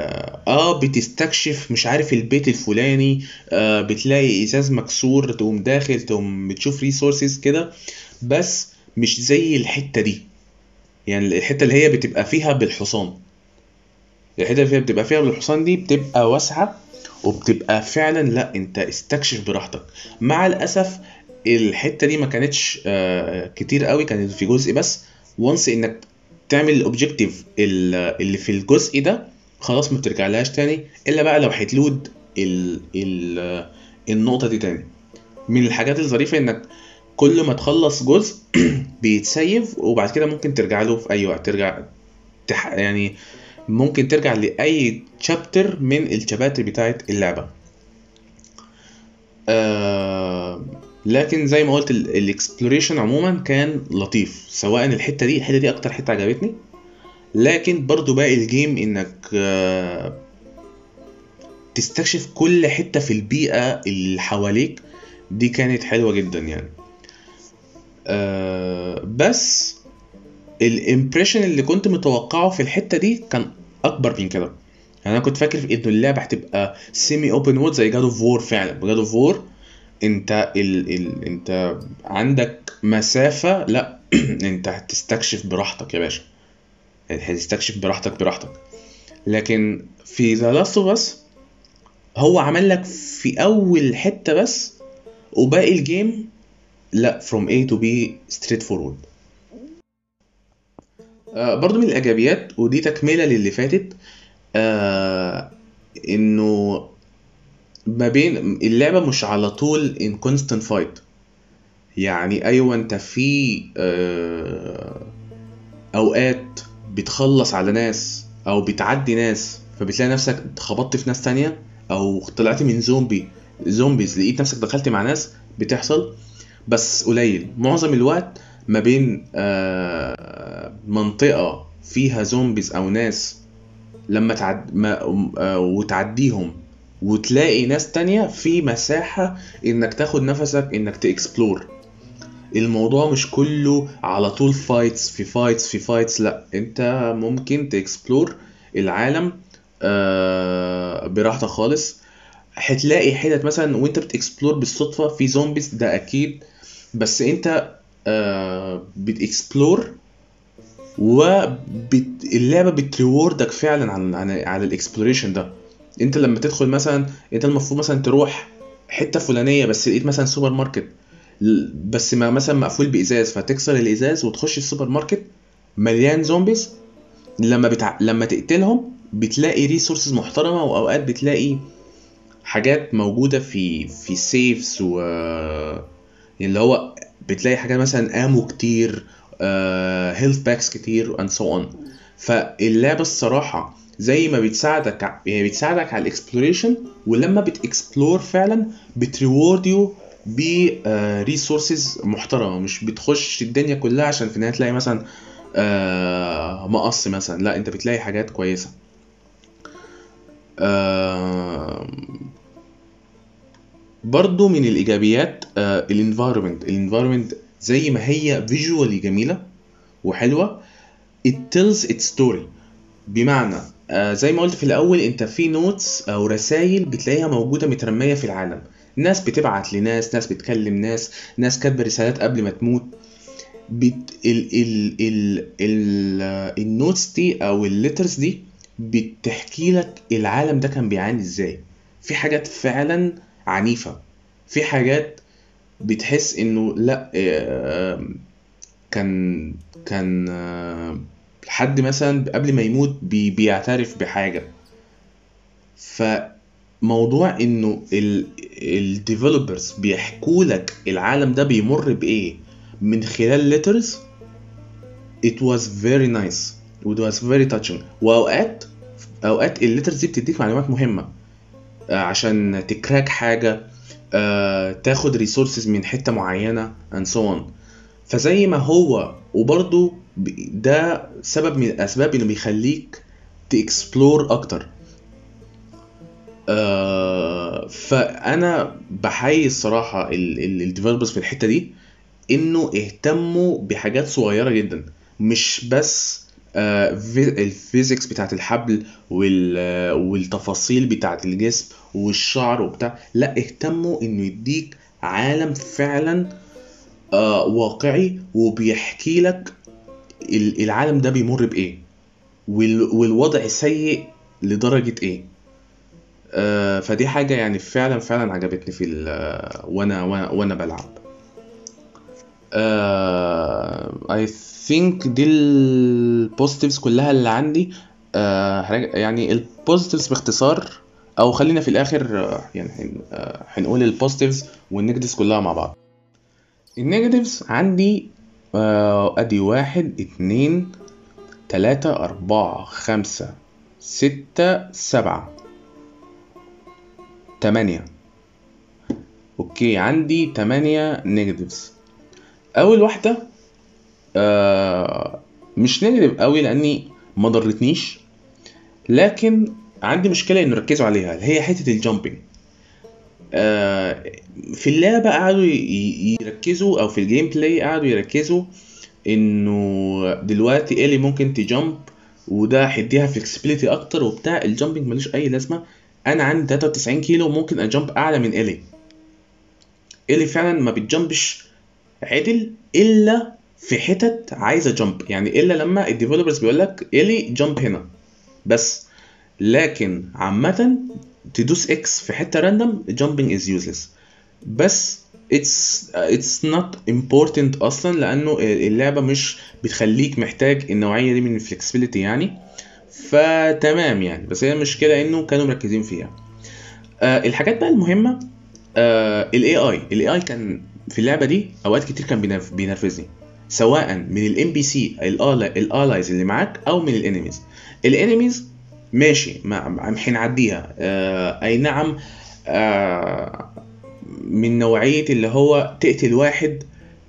آه بتستكشف مش عارف البيت الفلاني آه بتلاقي إزاز مكسور تقوم داخل تقوم بتشوف resources كده بس مش زي الحتة دي. يعني الحتة اللي هي بتبقى فيها بالحصان. الحتة اللي فيها بتبقى فيها بالحصان دي بتبقى واسعة وبتبقى فعلا لا أنت استكشف براحتك. مع الأسف الحتة دي ما كانتش آه كتير قوي كانت في جزء بس. once إنك تعمل ال objective اللي في الجزء ده خلاص ما بترجعلهاش تاني إلا بقى لو هت load ال ال النقطة دي تاني. من الحاجات الظريفة إنك كل ما تخلص جزء بيت save وبعد كده ممكن ترجع له في أي وقت ترجع تح... يعني ممكن ترجع لأي chapter من ال chapters بتاعت اللعبة. آه لكن زي ما قلت ال exploration عموما كان لطيف سواء الحتة دي الحتة دي أكتر حتة عجبتني. لكن برضو باقي ال game إنك آه تستكشف كل حتة في البيئة اللي حواليك. دي كانت حلوة جدا يعني. آه بس ال impression اللي كنت متوقعه في الحتة دي كان أكبر من كده. يعني أنا كنت فاكر إنه اللعبة هتبقى semi open world زي God of War فعلا. God of War انت ال ال انت عندك مسافة لا انت هتستكشف براحتك يا باشا. هتستكشف براحتك براحتك. لكن في The Last of Us هو عمل لك في أول حتة بس وباقي الجيم لا A to B straight forward. آه برضو من الإيجابيات ودي تكملة للي فاتت آه إنه ما بين اللعبة مش على طول in constant fight. يعني أيوه أنت في آه أوقات بتخلص على ناس أو بتعدي ناس فبتلاقي نفسك اتخبطت في ناس تانية أو طلعت من zombie zombies لقيت نفسك دخلت مع ناس بتحصل بس قليل. معظم الوقت ما بين آه منطقة فيها zombies أو ناس لما تعد ما آه وتعديهم وتلاقي ناس تانية في مساحة إنك تاخد نفسك إنك ت explore الموضوع مش كله على طول fights في fights في fights لأ. أنت ممكن ت explore العالم آه براحتك خالص. هتلاقي حتت مثلا وأنت بت explore بالصدفة في zombies ده أكيد. بس أنت آه بت explore واللعبة بت reward ك فعلا على ال exploration ده. انت لما تدخل مثلا انت المفروض مثلا تروح حتة فلانية بس لقيت مثلا سوبر ماركت. بس ما مثلا مقفول بإزاز فتكسر الإزاز وتخش السوبر ماركت مليان zombies لما بتع... لما تقتلهم بتلاقي resources محترمة وأوقات بتلاقي حاجات موجودة في في safes و اللي هو بتلاقي حاجات مثلا ammo كتير health packs كتير and so on فاللعبة الصراحة زي ما بتساعدك يعني بتساعدك على ال exploration ولما بت explore فعلا بت reward you ب resources محترمة. مش بتخش الدنيا كلها عشان في النهاية تلاقي مثلا آه مقص مثلا. لا انت بتلاقي حاجات كويسة. آه برضو من الإيجابيات ال environment ال environment زي ما هي visually جميلة وحلوة it tells its story. بمعنى آه زي ما قلت في الأول أنت في notes أو رسائل بتلاقيها موجودة مترمية في العالم. ناس بتبعت لناس ناس بتكلم ناس ناس كاتبة رسالات قبل ما تموت. بت... ال... ال... ال... ال... ال notes دي أو ال letters دي بتحكي لك العالم ده كان بيعاني إزاي. في حاجات فعلا عنيفة. في حاجات بتحس إنه لأ آه كان كان آه حد مثلا قبل ما يموت بي بيعترف بحاجة. فموضوع إنه ال developers بيحكوا لك العالم ده بيمر بإيه من خلال letters it was very nice it was very touching. وأوقات أوقات ال letters دي بتديك معلومات مهمة عشان ت crack حاجة آه تاخد resources من حتة معينة and so on. فزي ما هو وبرضه ده سبب من الأسباب اللي بيخليك ت explore أكتر. آه فأنا بحيي الصراحة ال developers في الحتة دي إنه اهتموا بحاجات صغيرة جدا مش بس آه في- ال physics بتاعت الحبل وال والتفاصيل بتاعت الجسم والشعر وبتاع لا اهتموا إنه يديك عالم فعلا آه واقعي وبيحكي لك العالم ده بيمر بإيه؟ وال- والوضع سيء لدرجة إيه؟ آه فدي حاجة يعني فعلا فعلا عجبتني في آه، وأنا وأنا بلعب. آه I think دي ال positives كلها اللي عندي. آه يعني ال positives باختصار أو خلينا في الآخر آه، يعني آه، هنقول ال positives وال negatives كلها مع بعض. ال negatives عندي آه أدي واحد اتنين تلاتة أربعة خمسة ستة سبعة تمانية. okay عندي تمانية negatives أول واحدة آه مش negative قوي لأني ما ضرتنيش لكن عندي مشكلة انه ركزوا عليها اللي هي حتة ال jumping آه في اللعبة قعدوا يركزوا أو في ال gameplay قعدوا يركزوا إنه دلوقتي ايلي ممكن ت jump وده هيديها flexibility أكتر وبتاع. ال jumping ملوش أي لازمة. أنا عندي 93 كيلو ممكن ا jump أعلى من ايلي ايلي فعلا ما بت jump ش عدل إلا في حتت عايزة jump يعني إلا لما ال developers بيقول لك ايلي jump هنا. بس لكن عامة تدوس X في حتة random jumping is useless. بس it's it's not important أصلا لأنه اللعبة مش بتخليك محتاج النوعية دي من ال flexibility يعني. فتمام يعني. بس هي المشكلة إنه كانوا مركزين فيها. آه الحاجات بقى المهمة ال AI ال AI كان في اللعبة دي أوقات كتير كان بينرف- بينرفزني. سواء من ال NPC ال allies اللي معاك أو من ال enemies ال enemies ماشي ما ما- هنعديها آه أي نعم آه من نوعية اللي هو تقتل واحد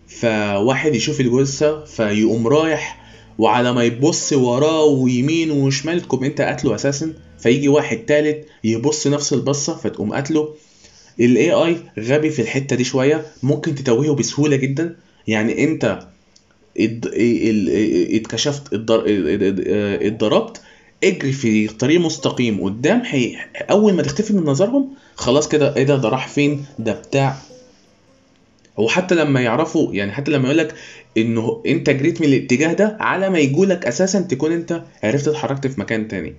فواحد يشوف الجثة فيقوم رايح وعلى ما يبص وراه ويمين وشمال تقوم أنت قاتله أساسا. فيجي واحد تالت يبص نفس البصة فتقوم قاتله. ال AI غبي في الحتة دي شوية ممكن تتوهه بسهولة جدا. يعني أنت اتكشفت اتضر- اتضربت اجري في طريق مستقيم قدام حي... أول ما تختفي من نظرهم خلاص كده إيه ده؟ ده راح فين؟ ده بتاع. هو حتى لما يعرفوا يعني حتى لما يقول لك إنه أنت جريت من الاتجاه ده على ما يجولك أساسا تكون أنت عرفت اتحركت في مكان تاني.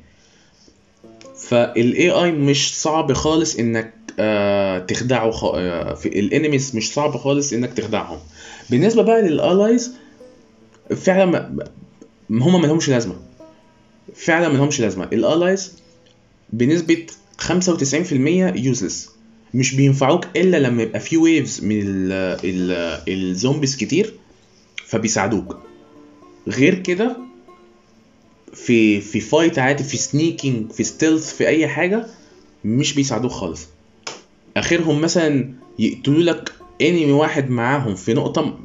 فال AI مش صعب خالص إنك آه تخدعه خ... آه في ال enemies مش صعب خالص إنك تخدعهم. بالنسبة بقى لل allies فعلا ما هم ما لهمش لازمة. فعلا ما لهمش لازمه ال allies بنسبة 95% useless مش بينفعوك إلا لما يبقى في waves من ال ال ال zombies كتير فبيساعدوك. غير كده في في fight عادي في sneaking في stealth في أي حاجة مش بيساعدوك خالص. آخرهم مثلا يقتلوا لك enemy واحد معاهم في نقطة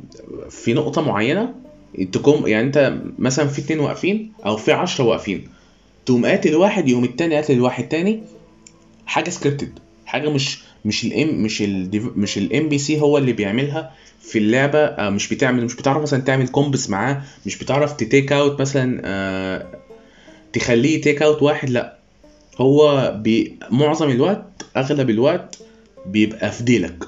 في نقطة معينة تقوم يعني انت مثلا في اتنين واقفين أو في عشرة واقفين تقوم قاتل واحد يقوم التاني قاتل واحد تاني حاجة scripted حاجة مش مش الام مش ال مش الام بي سي هو اللي بيعملها في اللعبة آه، مش بتعمل مش بتعرف مثلا تعمل combos معاه مش بتعرف ت take out مثلا آه، تخليه take out واحد لأ. هو بي معظم الوقت أغلب الوقت بيبقى في ديلك.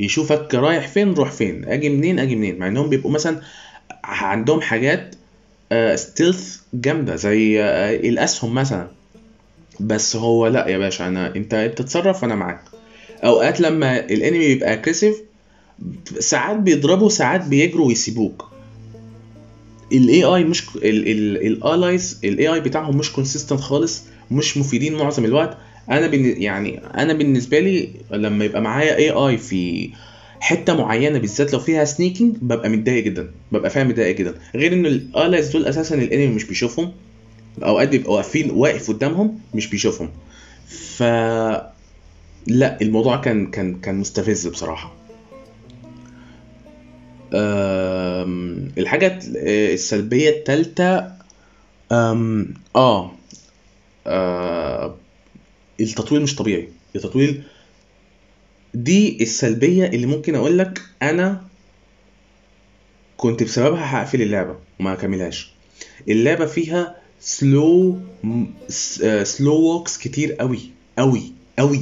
يشوفك رايح فين روح فين. أجي منين أجي منين. مع إنهم بيبقوا مثلا عندهم حاجات stealth جامدة زي آه، الأسهم مثلا. بس هو لأ يا باشا أنا أنت بتتصرف وأنا معاك. أوقات لما ال enemy بيبقى aggressive ساعات بيضربوا ساعات بيجروا ويسيبوك. الاي اي مش الالايز الاي اي بتاعهم مش consistent خالص مش مفيدين معظم الوقت. أنا يعني أنا بالنسبة لي لما يبقى معايا AI في حتة معينة بالذات لو فيها sneaking ببقى متضايق جدا ببقى فاهم متضايق جدا. غير إن ال allies دول أساسا ال enemy مش بيشوفهم. أوقات بيبقوا واقفين واقف قدامهم مش بيشوفهم. ف لا الموضوع كان كان كان مستفز بصراحة. أم، الحاجة السلبية الثالثه آه آه، التطوير مش طبيعي. التطوير دي السلبية اللي ممكن أقول لك أنا كنت بسببها هقفل اللعبة وما هكملهاش. اللعبة فيها slow slow walks كتير قوي قوي قوي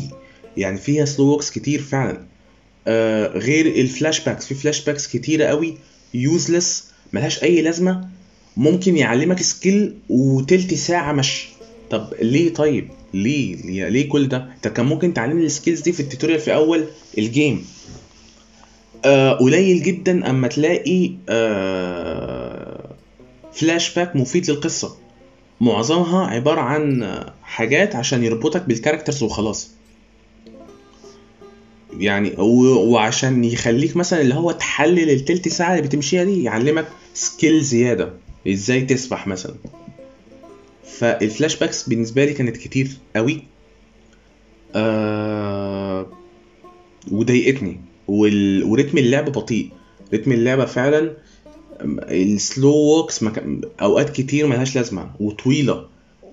يعني فيها slow walks كتير فعلا. آه غير ال flashbacks في flashbacks كتيرة قوي useless ملهاش أي لازمة. ممكن يعلمك skill وتلت ساعة مشي. طب ليه طيب؟ ليه؟ ليه, كل ده؟ انت كان ممكن تعلمني ال skills دي في ال tutorial في أول ال game آه قليل جدا أما تلاقي آه فلاش باك مفيد للقصة. معظمها عبارة عن حاجات عشان يربطك بال characters وخلاص. يعني وعشان يخليك مثلا اللي هو تحلل التلت ساعة اللي بتمشيها دي يعلمك skill زيادة. إزاي تسبح مثلا. فال flashbacks بالنسبة لي كانت كتير قوي. آه وضايقتني. وال... ورتم اللعب بطيء. رتم اللعبه فعلا ال slow walks مك... أوقات كتير ملهاش لازمة وطويلة.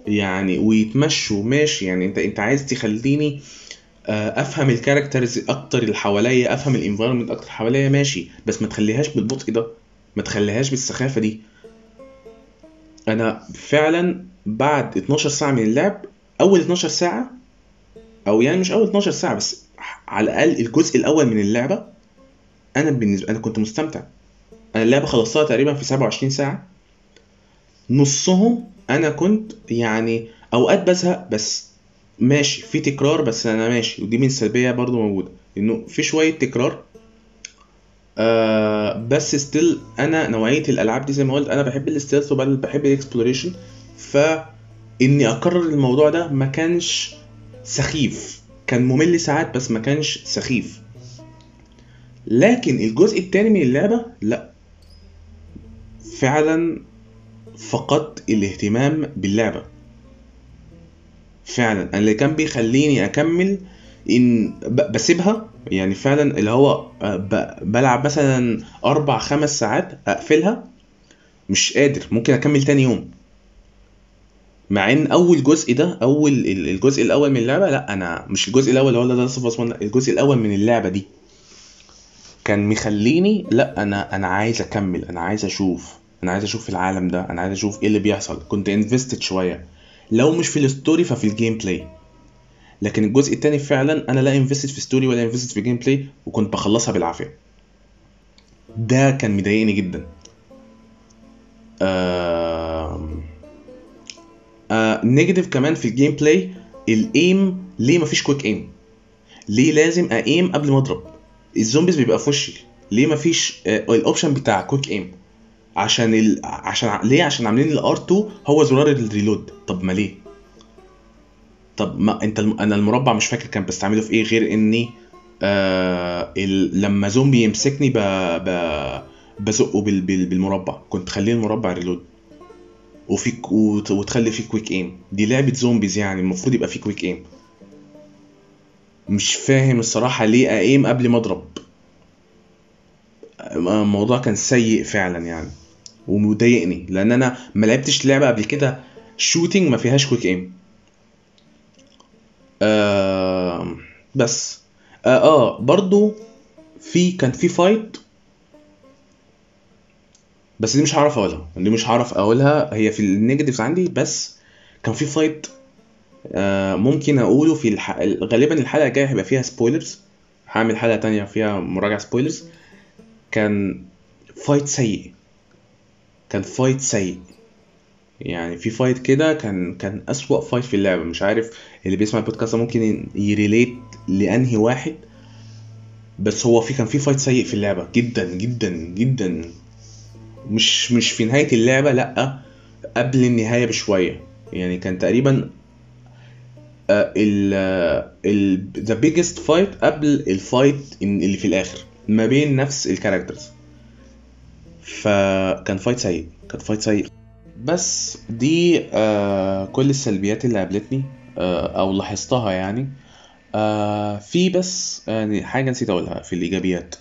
يعني ويتمشوا ماشي. يعني انت أنت عايز تخليني آه، أفهم ال characters أكتر اللي حواليا أفهم ال environment أكتر حواليا ماشي. بس ما تخليهاش بالبطء ده. ما تخليهاش بالسخافة دي. أنا فعلا بعد 12 ساعة من اللعب أول 12 ساعة أو يعني مش أول 12 ساعة بس على الأقل الجزء الأول من اللعبة أنا بالنسبة أنا كنت مستمتع. أنا اللعبة خلصتها تقريبا في 27 ساعة. نصهم أنا كنت يعني أوقات بزهق بس ماشي في تكرار بس أنا ماشي ودي من السلبيه برضو موجودة إنه في شوية تكرار. آه بس still أنا نوعية الألعاب دي زي ما قلت أنا بحب ال stealth وبحب ال exploration فإني اكرر الموضوع ده ما كانش سخيف. كان ممل ساعات بس ما كانش سخيف. لكن الجزء التاني من اللعبة لا. فعلا فقدت الاهتمام باللعبة. فعلا. أنا اللي كان بيخليني أكمل إن بسيبها. يعني فعلا اللي هو آه، بلعب مثلا أربع خمس ساعات أقفلها. مش قادر. ممكن أكمل تاني يوم. مع إن أول جزء ده أول ال- الجزء الأول من اللعبة لأ أنا مش الجزء الأول هو ده صفر اسمه الجزء الأول من اللعبة دي. كان مخليني لأ أنا أنا عايز أكمل أنا عايز أشوف أنا عايز أشوف العالم ده أنا عايز أشوف إيه اللي بيحصل. كنت invested شوية. لو مش في ال story ففي ال gameplay لكن الجزء التاني فعلا أنا لا invested في story ولا invested في gameplay وكنت بخلصها بالعافية. ده كان مضايقني جدا. آه... negative كمان في ال gameplay ال aim ليه مفيش quick aim ليه لازم aim قبل ما أضرب؟ ال zombies بيبقى في وشي. ليه مفيش آه... ال option بتاع quick aim عشان ال... عشان ليه؟ عشان عاملين ال R2 هو زرار ال reload. طب ما ليه؟ طب ما أنت الم... أنا المربع مش فاكر كان بستعمله في إيه غير إني آه ال... لما زومبي يمسكني ب... ب... بزقه بال... بال... بالمربع. كنت خليه المربع reload. وفي ك- وت... وتخلي فيه quick aim دي لعبة zombies يعني المفروض يبقى فيه quick aim مش فاهم الصراحة ليه aim قبل ما أضرب. الموضوع كان سيء فعلا يعني ومضايقني لأن أنا ما لعبتش لعبة قبل كده shooting ما فيهاش quick aim آه بس. آه, آه برضو في كان في fight بس دي مش هعرف أقولها. دي مش هعرف أقولها. هي في ال negatives عندي بس كان في fight آه ممكن أقوله في الح... غالبا الحلقة الجاية هيبقى فيها spoilers هعمل حلقة تانية فيها مراجعة spoilers كان fight سيء. كان fight سيء. يعني في fight كده كان كان أسوأ fight في اللعبة. مش عارف اللي بيسمع البودكاست ممكن ي relate لأنهي واحد بس هو في كان في fight سيء في اللعبة. جدا جدا جدا. مش مش في نهاية اللعبة لأ قبل النهاية بشوية. يعني كان تقريبا آه، ال the biggest fight قبل ال fight اللي في الآخر ما بين نفس ال characters فكان fight سيء كان fight سيء. بس دي آه كل السلبيات اللي قابلتني آه أو لاحظتها يعني. آه في بس يعني حاجة نسيت أقولها في الإيجابيات.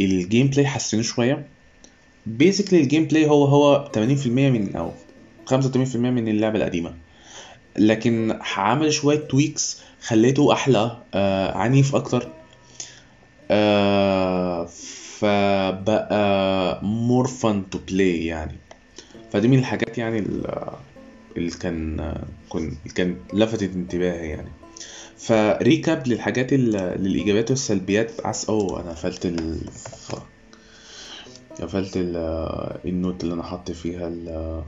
ال gameplay حسنوه شوية. basically ال gameplay هو هو 80% من أو 85% من اللعبة القديمة. لكن عمل شوية tweaks خليته أحلى آه عنيف أكتر. آه فبقى more fun to play يعني. فدي من الحاجات يعني ال- اللي كان كن كان لفتت انتباهي يعني. ف recap للحاجات للإيجابيات والسلبيات. عس أوه أنا قفلت ال قفلت ال ال note اللي أنا حاطط فيها ال آه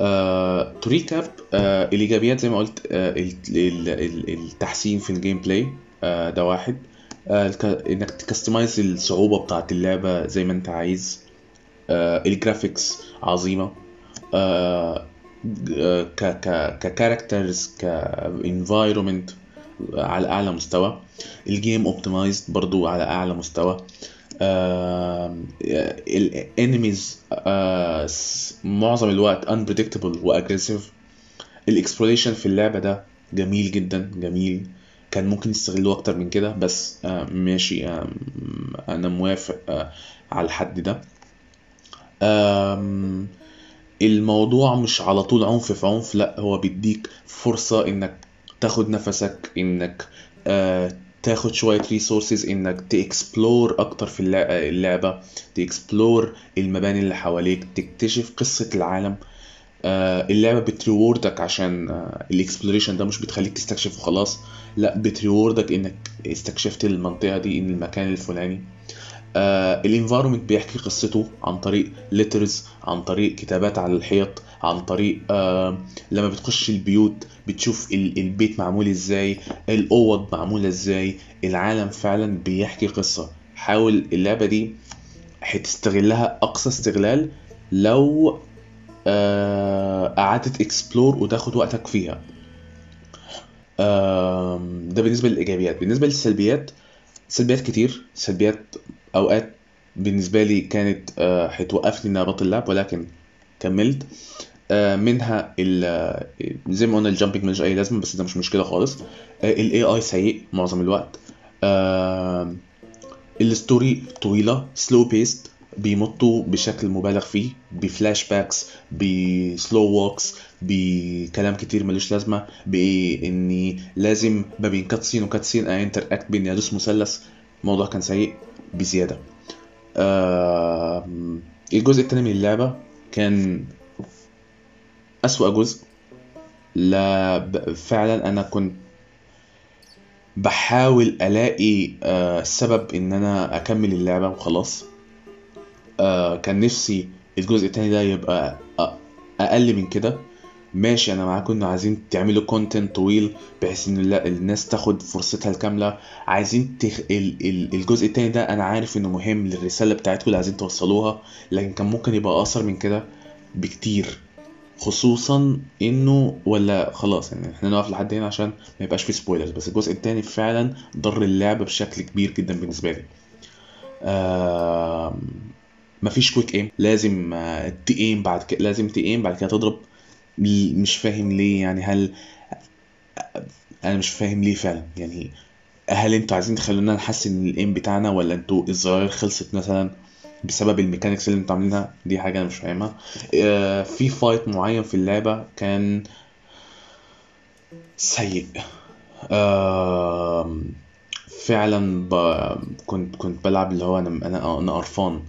آه to recap آه الإيجابيات زي ما قلت آه ال- ال- ال- التحسين في ال gameplay آه ده واحد. آه إنك ت customize الصعوبة بتاعت اللعبة زي ما أنت عايز. آه ال graphics عظيمة. آه آه، ك ك ك characters ك environment على أعلى مستوى. ال game optimized برضو على أعلى مستوى. ال enemies معظم الوقت unpredictable و aggressive ال exploration في اللعبة ده جميل جدا جميل. كان ممكن يستغلوه أكتر من كده بس آه، ماشي آه، أنا موافق آه، على الحد ده. الموضوع مش على طول عنف في عنف لأ هو بيديك فرصة إنك تاخد نفسك إنك آه تاخد شوية resources إنك ت explore أكتر في اللع- اللعبة ت explore المباني اللي حواليك تكتشف قصة العالم. آه اللعبة بت reward ك عشان آه ال exploration ده مش بتخليك تستكشف وخلاص لا بت reward ك إنك استكشفت المنطقة دي إن المكان الفلاني. آه ال environment بيحكي قصته عن طريق letters عن طريق كتابات على الحيط. عن طريق آه لما بتخش البيوت بتشوف ال- البيت معمول إزاي الأوض معمولة إزاي العالم فعلا بيحكي قصة. حاول اللعبة دي هتستغلها أقصى استغلال لو آه قعدت explore وتاخد وقتك فيها. ده بالنسبة للإيجابيات. بالنسبة للسلبيات سلبيات كتير. سلبيات أوقات بالنسبة لي كانت آه، هتوقفني إن أنا أبطل لعب ولكن كملت. منها ال زي ما قلنا ال jumping ملوش أي لازمة بس ده مش مشكلة خالص. ال AI سيء معظم الوقت. آه، ال story طويلة slow paced بيمطوا بشكل مبالغ فيه ب flashbacks ب slow walks بكلام كتير ملوش لازمة بإني لازم ما بين كاتسين وكاتسين انتر اكت بإني أدوس مثلث. الموضوع كان سيء بزيادة. آه الجزء التاني من اللعبة كان أسوأ جزء. لا فعلا أنا كنت بحاول ألاقي آه سبب إن أنا أكمل اللعبة وخلاص. آه كان نفسي الجزء التاني ده يبقى أقل من كده. ماشي أنا معاكم إنه عايزين تعملوا content طويل بحيث لا- الناس تاخد فرصتها الكاملة. عايزين تخ... ال... ال... الجزء التاني ده أنا عارف إنه مهم للرسالة بتاعتكم اللي عايزين توصلوها لكن كان ممكن يبقى أقصر من كده بكتير. خصوصا إنه ولا خلاص يعني إحنا نقف لحد هنا عشان ما يبقاش فيه spoilers بس الجزء التاني فعلا ضر اللعبة بشكل كبير جدا بالنسبة لي. آم، مفيش quick aim لازم آه، ت aim بعد كده لازم ت aim بعد كده تضرب. مش فاهم ليه يعني هل أنا مش فاهم ليه فعلا. يعني هل أنتوا عايزين تخلونا نحسن ال aim بتاعنا ولا أنتوا الزراير خلصت مثلا؟ بسبب ال mechanics اللي أنتوا عاملينها دي حاجة أنا مش فاهمها. آه، في fight معين في اللعبة كان سيء. فعلا ب... كنت كنت بلعب اللي هو أنا أنا أنا قرفان.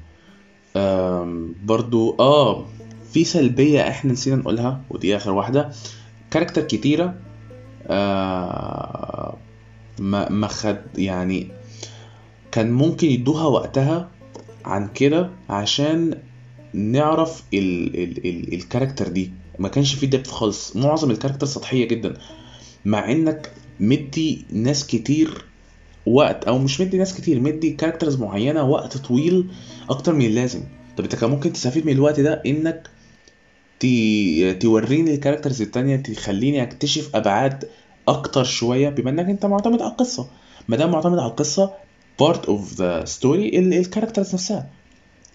برضو آه في سلبية إحنا نسينا نقولها ودي آخر واحدة. character كتيرة آه ما ما خد يعني كان ممكن يدوها وقتها عن كده عشان نعرف ال ال ال ال character دي. ما كانش فيه دepth خالص. معظم ال character سطحية جدا. مع إنك مدي ناس كتير وقت أو مش مدي ناس كتير مدي characters معينة وقت طويل أكتر من اللازم. طب أنت كان ممكن تستفيد من الوقت ده إنك توريني ال characters التانية تخليني أكتشف أبعاد أكتر شوية بما إنك أنت معتمد على القصة. ما دام معتمد على القصة of the story ال- ال characters نفسها.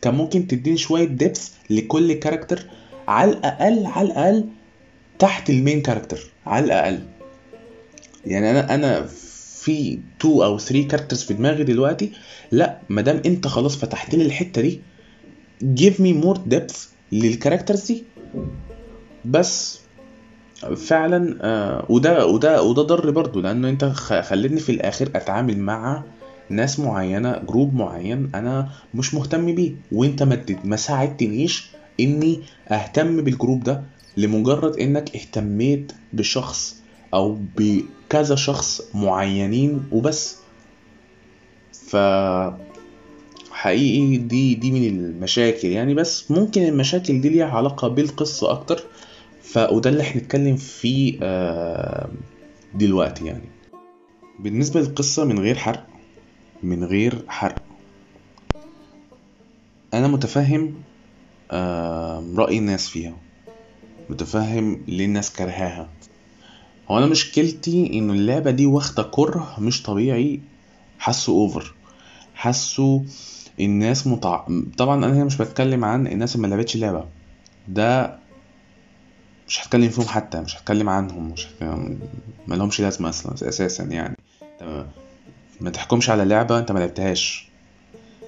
كان ممكن تديني شوية depth لكل character على الأقل على الأقل تحت ال main character على الأقل. يعني أنا أنا في 2 أو 3 characters في دماغي دلوقتي. لا ما دام أنت خلاص فتحت لي الحتة دي give me more depth لل characters دي. بس فعلا آه وده وده وده ضر برضو لأنه أنت خلتني في الآخر أتعامل مع ناس معينة group معين أنا مش مهتم بيه وأنت ما ساعدتنيش إني أهتم بالجروب ده لمجرد إنك اهتميت بشخص أو بكذا شخص معينين وبس. ف حقيقي دي دي من المشاكل يعني بس ممكن المشاكل دي ليها علاقة بالقصة أكتر. وده اللي إحنا نتكلم فيه آه، دلوقتي يعني. بالنسبة للقصة من غير حرق من غير حرق. أنا متفهم رأي الناس فيها. متفهم ليه الناس كرهاها. هو أنا مشكلتي إنه اللعبة دي واخدة كره مش طبيعي. حاسه أوفر حاسه الناس متع... طبعا أنا هنا مش بتكلم عن الناس اللي ما لعبتش اللعبة. ده مش هتكلم فيهم حتى مش هتكلم عنهم مش هتكلم... ما لهمش لازمة أصلا أساسا يعني. تمام. ما تحكمش على لعبة انت ما لعبتهاش.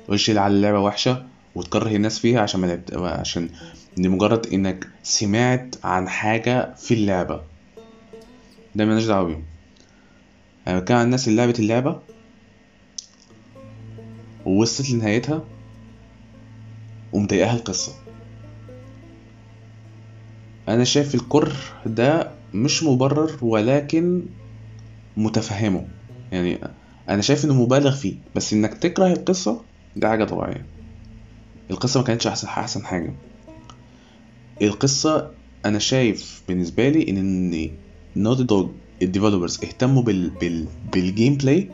تقولش على اللعبة وحشة وتكره الناس فيها عشان ما لعبت... عشان لمجرد انك سمعت عن حاجة في اللعبة. ده مالناش دعوة بيهم. أنا بتكلم عن الناس اللي لعبت اللعبة ووصلت لنهايتها ومضايقاها القصة. أنا شايف الكره ده مش مبرر ولكن متفهمه. يعني أنا شايف إنه مبالغ فيه بس إنك تكره القصة ده حاجة طبيعية. القصة ما كانتش أحسن أحسن حاجة. القصة أنا شايف بالنسبة لي إن Naughty Dog ال developers اهتموا بال بال بال gameplay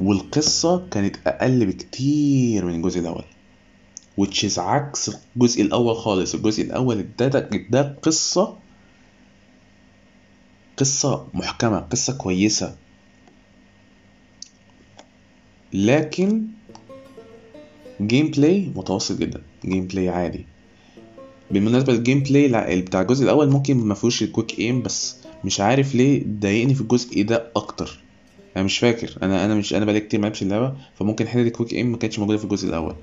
والقصة كانت أقل بكتير من الجزء الأول. Which is عكس الجزء الأول خالص. الجزء الأول ده ده, قصة قصة محكمة قصة كويسة. لكن gameplay متوسط جدا. gameplay عادي. بالمناسبة ال gameplay بتاع الجزء الأول ممكن ما فيهوش ال quick aim بس مش عارف ليه ضايقني في الجزء ده أكتر. أنا مش فاكر. أنا أنا مش أنا بقالي كتير ما اللعبة فممكن حتة ال quick aim ما كانتش موجودة في الجزء الأول.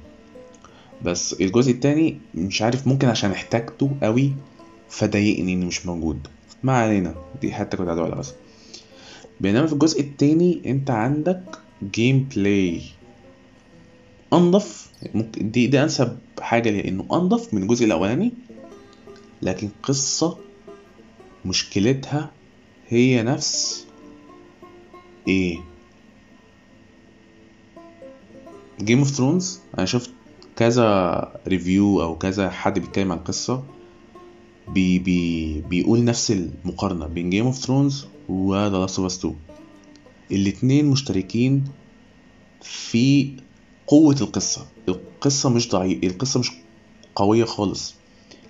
بس الجزء التاني مش عارف ممكن عشان احتاجته قوي فضايقني إنه مش موجود. ما علينا. دي حتى كنت أقولها بس. بينما في الجزء التاني أنت عندك gameplay انضف ممكن دي دي أنسب حاجة ليه إنه انضف من الجزء الأولاني لكن قصة مشكلتها هي نفس إيه؟ Game of Thrones أنا شفت كذا review أو كذا حد بيتكلم عن القصة بي بي بيقول نفس المقارنة بين Game of Thrones و The Last of Us 2 الاتنين مشتركين في قوة القصة. القصة مش ضعيف القصة مش قوية خالص.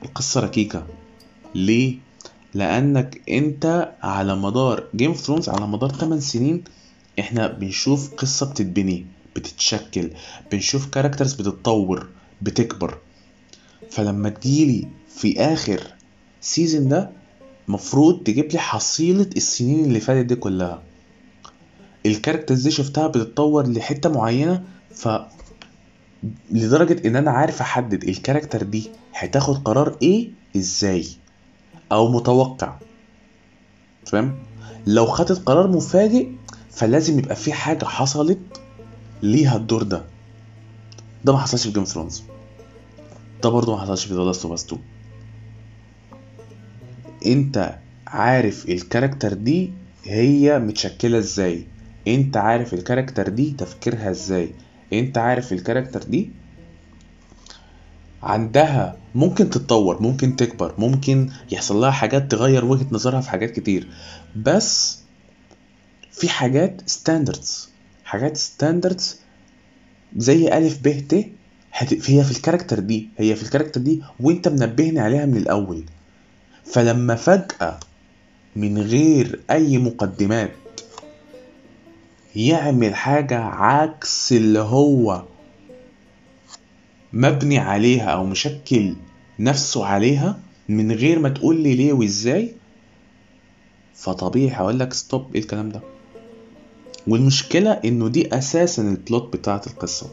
القصة ركيكة. ليه؟ لأنك أنت على مدار Game of Thrones على مدار 8 سنين إحنا بنشوف قصة بتتبني بتتشكل بنشوف characters بتتطور بتكبر. فلما تجيلي في آخر season ده مفروض تجيب لي حصيلة السنين اللي فاتت دي كلها. ال characters دي شفتها بتتطور لحتة معينة ف لدرجة إن أنا عارف أحدد ال character دي هتاخد قرار إيه إزاي أو متوقع. فاهم لو خدت قرار مفاجئ فلازم يبقى في حاجة حصلت ليها الدور ده. ده ما حصلش في Game Thrones ده برضه ما حصلش في Last of Us 2 أنت عارف ال character دي هي متشكلة إزاي؟ انت عارف ال character دي تفكيرها إزاي؟ انت عارف ال character دي عندها ممكن تتطور ممكن تكبر ممكن يحصل لها حاجات تغير وجهة نظرها في حاجات كتير. بس في حاجات standards حاجات standards زي ألف ب ت هي في ال character دي هي في ال character دي وانت منبهني عليها من الأول. فلما فجأة من غير أي مقدمات يعمل حاجة عكس اللي هو مبني عليها أو مشكل نفسه عليها من غير ما تقول لي ليه وإزاي فطبيعي هقول لك ستوب إيه الكلام ده؟ والمشكلة إنه دي أساسا البلوت بتاعت القصة.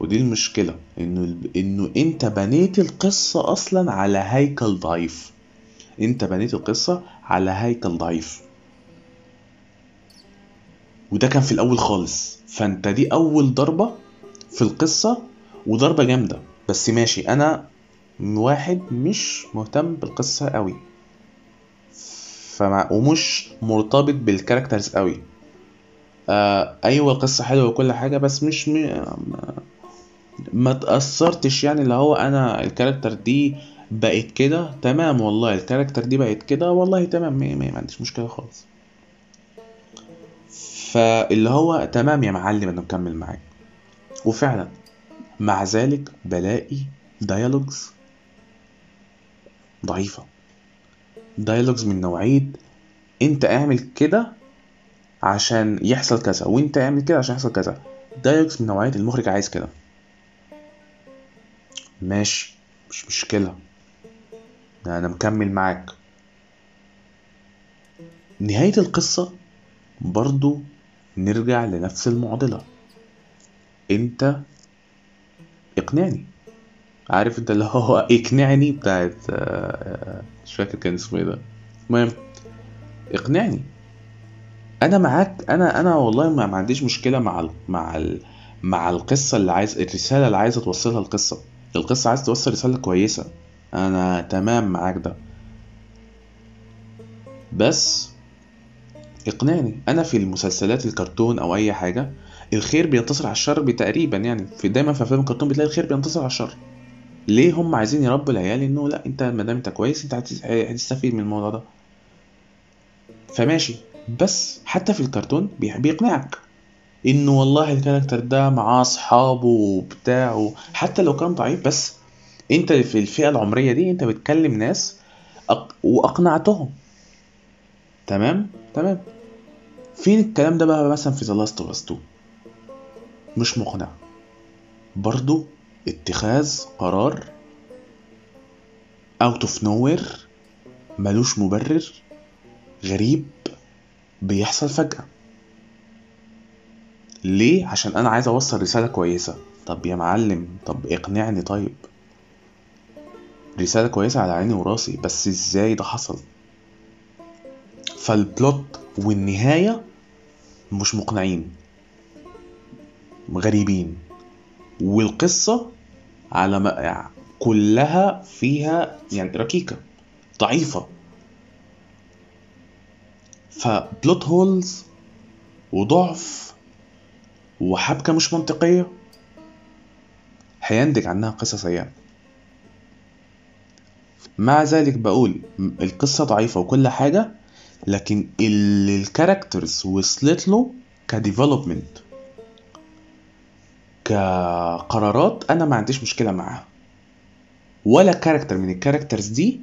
ودي المشكلة إنه إنه أنت بنيت القصة أصلا على هيكل ضعيف. أنت بنيت القصة على هيكل ضعيف. وده كان في الأول خالص. فأنت دي أول ضربة في القصة وضربة جامدة. بس ماشي أنا واحد مش مهتم بالقصة قوي. فمع ومش مرتبط بال characters قوي. آه أيوه القصة حلوة وكل حاجة بس مش م... ما- تأثرتش يعني اللي هو أنا ال character دي بقت كده. تمام والله الكاركتر دي بقت كده والله تمام ما, عنديش مشكلة خالص. فاللي هو تمام يا معلم أنا مكمل معاك. وفعلا مع ذلك بلاقي ديالوجز ضعيفة. ديالوجز من نوعية أنت اعمل كده عشان يحصل كذا وأنت اعمل كده عشان يحصل كذا. ديالوجز من نوعية المخرج عايز كده. ماشي مش مشكلة. أنا مكمل معاك. نهاية القصة برضو نرجع لنفس المعضلة. انت اقنعني. عارف انت اللي هو اقنعني بتاعت آه، مش فاكر كان اسمه إيه ده. المهم اقنعني. أنا معاك أنا أنا والله ما, عنديش مشكلة مع ال مع ال مع القصة اللي عايز الرسالة اللي عايزه توصلها القصة. القصة عايز توصل رسالة كويسة. أنا تمام معاك ده. بس اقنعني. أنا في المسلسلات الكرتون أو أي حاجة الخير بينتصر على الشر تقريبا يعني. في دايما في أفلام الكرتون بتلاقي الخير بينتصر على الشر. ليه هم عايزين يربوا العيال إنه لا أنت ما دام أنت كويس أنت هتس- هتستفيد من الموضوع ده. فماشي. بس حتى في الكرتون بي- بيقنعك إنه والله الكاركتر ده معاه أصحابه وبتاع حتى لو كان ضعيف بس أنت في الفئة العمرية دي أنت بتكلم ناس. وأقنعتهم. تمام؟ تمام. فين الكلام ده بقى مثلا في Last of Us 2 مش مقنع. برضو اتخاذ قرار out of nowhere ملوش مبرر غريب بيحصل فجأة. ليه؟ عشان أنا عايز أوصل رسالة كويسة. طب يا معلم طب اقنعني طيب. رسالة كويسة على عيني وراسي بس إزاي ده حصل؟ فالبلوت والنهاية مش مقنعين غريبين. والقصة على ما كلها فيها يعني ركيكة ضعيفة. ف plot holes وضعف وحبكة مش منطقية هينتج عنها قصة سيئة. مع ذلك بقول القصة ضعيفة وكل حاجة لكن اللي ال characters وصلت له ك development كقرارات أنا ما عنديش مشكلة معاها. ولا character من ال characters دي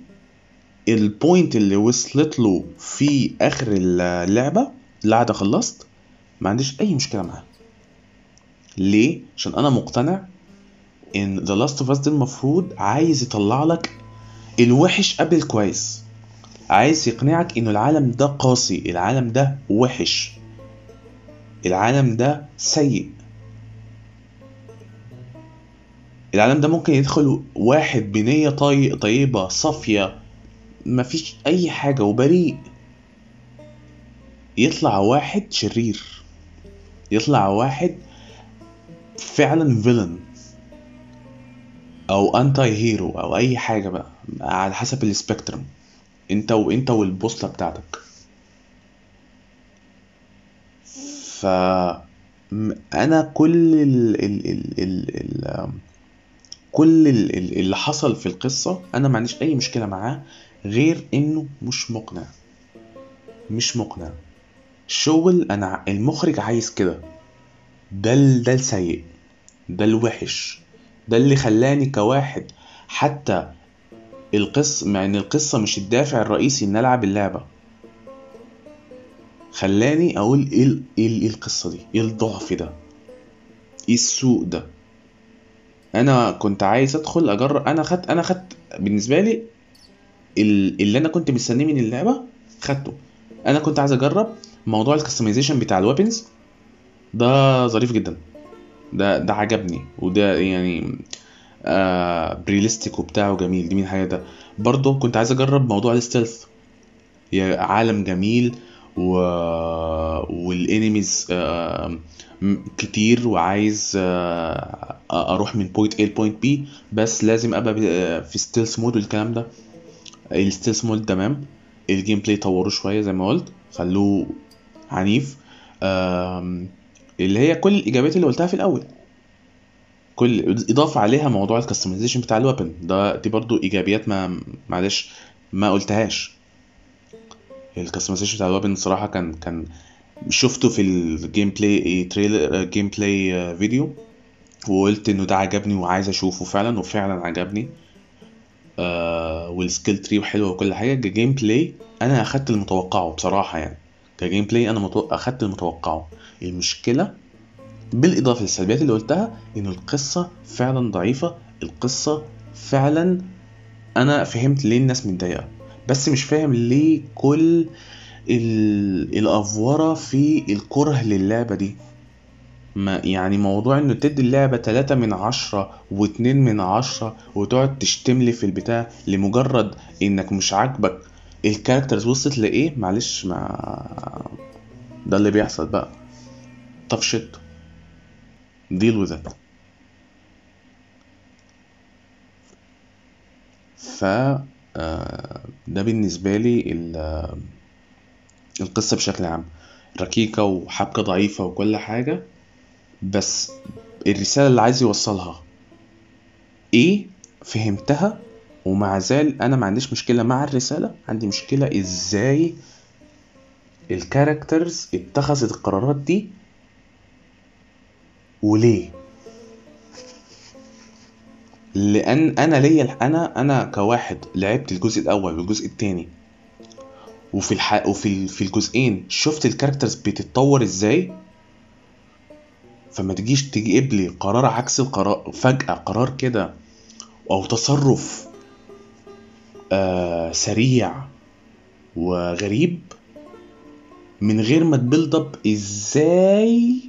ال point اللي وصلت له في آخر اللعبة اللي قاعد خلصت ما عنديش أي مشكلة معاها. ليه؟ عشان أنا مقتنع إن Last of Us ده المفروض عايز يطلع لك الوحش قبل الكويس. عايز يقنعك إنه العالم ده قاسي العالم ده وحش. العالم ده سيء. العالم ده ممكن يدخل واحد بنية طي... طيبة صافية مفيش أي حاجة وبريء. يطلع واحد شرير. يطلع واحد فعلا فيلن أو anti-hero أو أي حاجة بقى على حسب ال spectrum انت وانت والبوصلة بتاعتك. ف أنا كل ال... ال... ال... ال... ال... كل ال- ال- اللي حصل في القصة أنا ما عنديش اي مشكلة معاه غير انه مش مقنع. مش مقنع. شغل أنا المخرج عايز كده. ده ال- ده السيء. ده الوحش. ده اللي خلاني كواحد حتى القصة مع ان القصة مش الدافع الرئيسي إن ألعب اللعبة. خلاني أقول إيه ال- إيه إيه القصة دي؟ إيه الضعف ده؟ إيه السوء ده؟ أنا كنت عايز أدخل اجرب أنا خدت أنا خدت بالنسبة لي ال- اللي أنا كنت مستنيه من اللعبة خدته. أنا كنت عايز أجرب موضوع ال customization بتاع ال weapons ده ظريف جدا. ده ده عجبني. وده يعني آه ب realistic وبتاع وجميل. دي من الحاجات ده برضه كنت عايز أجرب موضوع ال stealth. عالم جميل و... وال enemies آه كتير وعايز آه أروح من point A ل point B بس لازم أبقى آه، في stealth mode والكلام ده. ال stealth mode تمام. ال gameplay طوروه شوية زي ما قلت. خلوه عنيف. اللي هي كل الإجابات اللي قلتها في الأول. كل إضافة عليها موضوع ال customization بتاع ال weapon ده دي برضو إيجابيات ما معلش ما قلتهاش. ال customization بتاع ال weapon صراحة كان كان شفته في ال gameplay trailer gameplay video وقلت إنه ده عجبني وعايز أشوفه فعلا وفعلا عجبني. آه وال skill tree حلوة وكل حاجة. ك gameplay أنا أخدت المتوقع بصراحة يعني. ك gameplay أنا. أخدت المتوقع. المشكلة بالإضافة للسلبيات اللي قلتها ان القصة فعلا ضعيفة. القصة فعلا أنا فهمت ليه الناس متضايقة. بس مش فاهم ليه كل ال... الأفورة في الكره للعبة دي. ما يعني موضوع إنه تدي اللعبة تلاتة من عشرة واتنين من عشرة وتقعد تشتم لي في البتاع لمجرد إنك مش عاجبك. الكاركترز وصلت لإيه؟ معلش ما ده اللي بيحصل بقى. طب شت deal with it. ف آه، ده بالنسبة لي ال- القصة بشكل عام. ركيكة وحبكة ضعيفة وكل حاجة بس الرسالة اللي عايز يوصلها إيه؟ فهمتها ومع ذلك أنا ما عنديش مشكلة مع الرسالة. عندي مشكلة إزاي ال characters اتخذت القرارات دي وليه؟ لأن أنا ليا أنا أنا كواحد لعبت الجزء الأول والجزء التاني. وفي الح... وفي ال- في الجزئين شفت ال characters بتتطور إزاي؟ فما تجيش تجيب لي قرار عكس القرار فجأة قرار كده أو تصرف آه سريع وغريب من غير ما ت build إزاي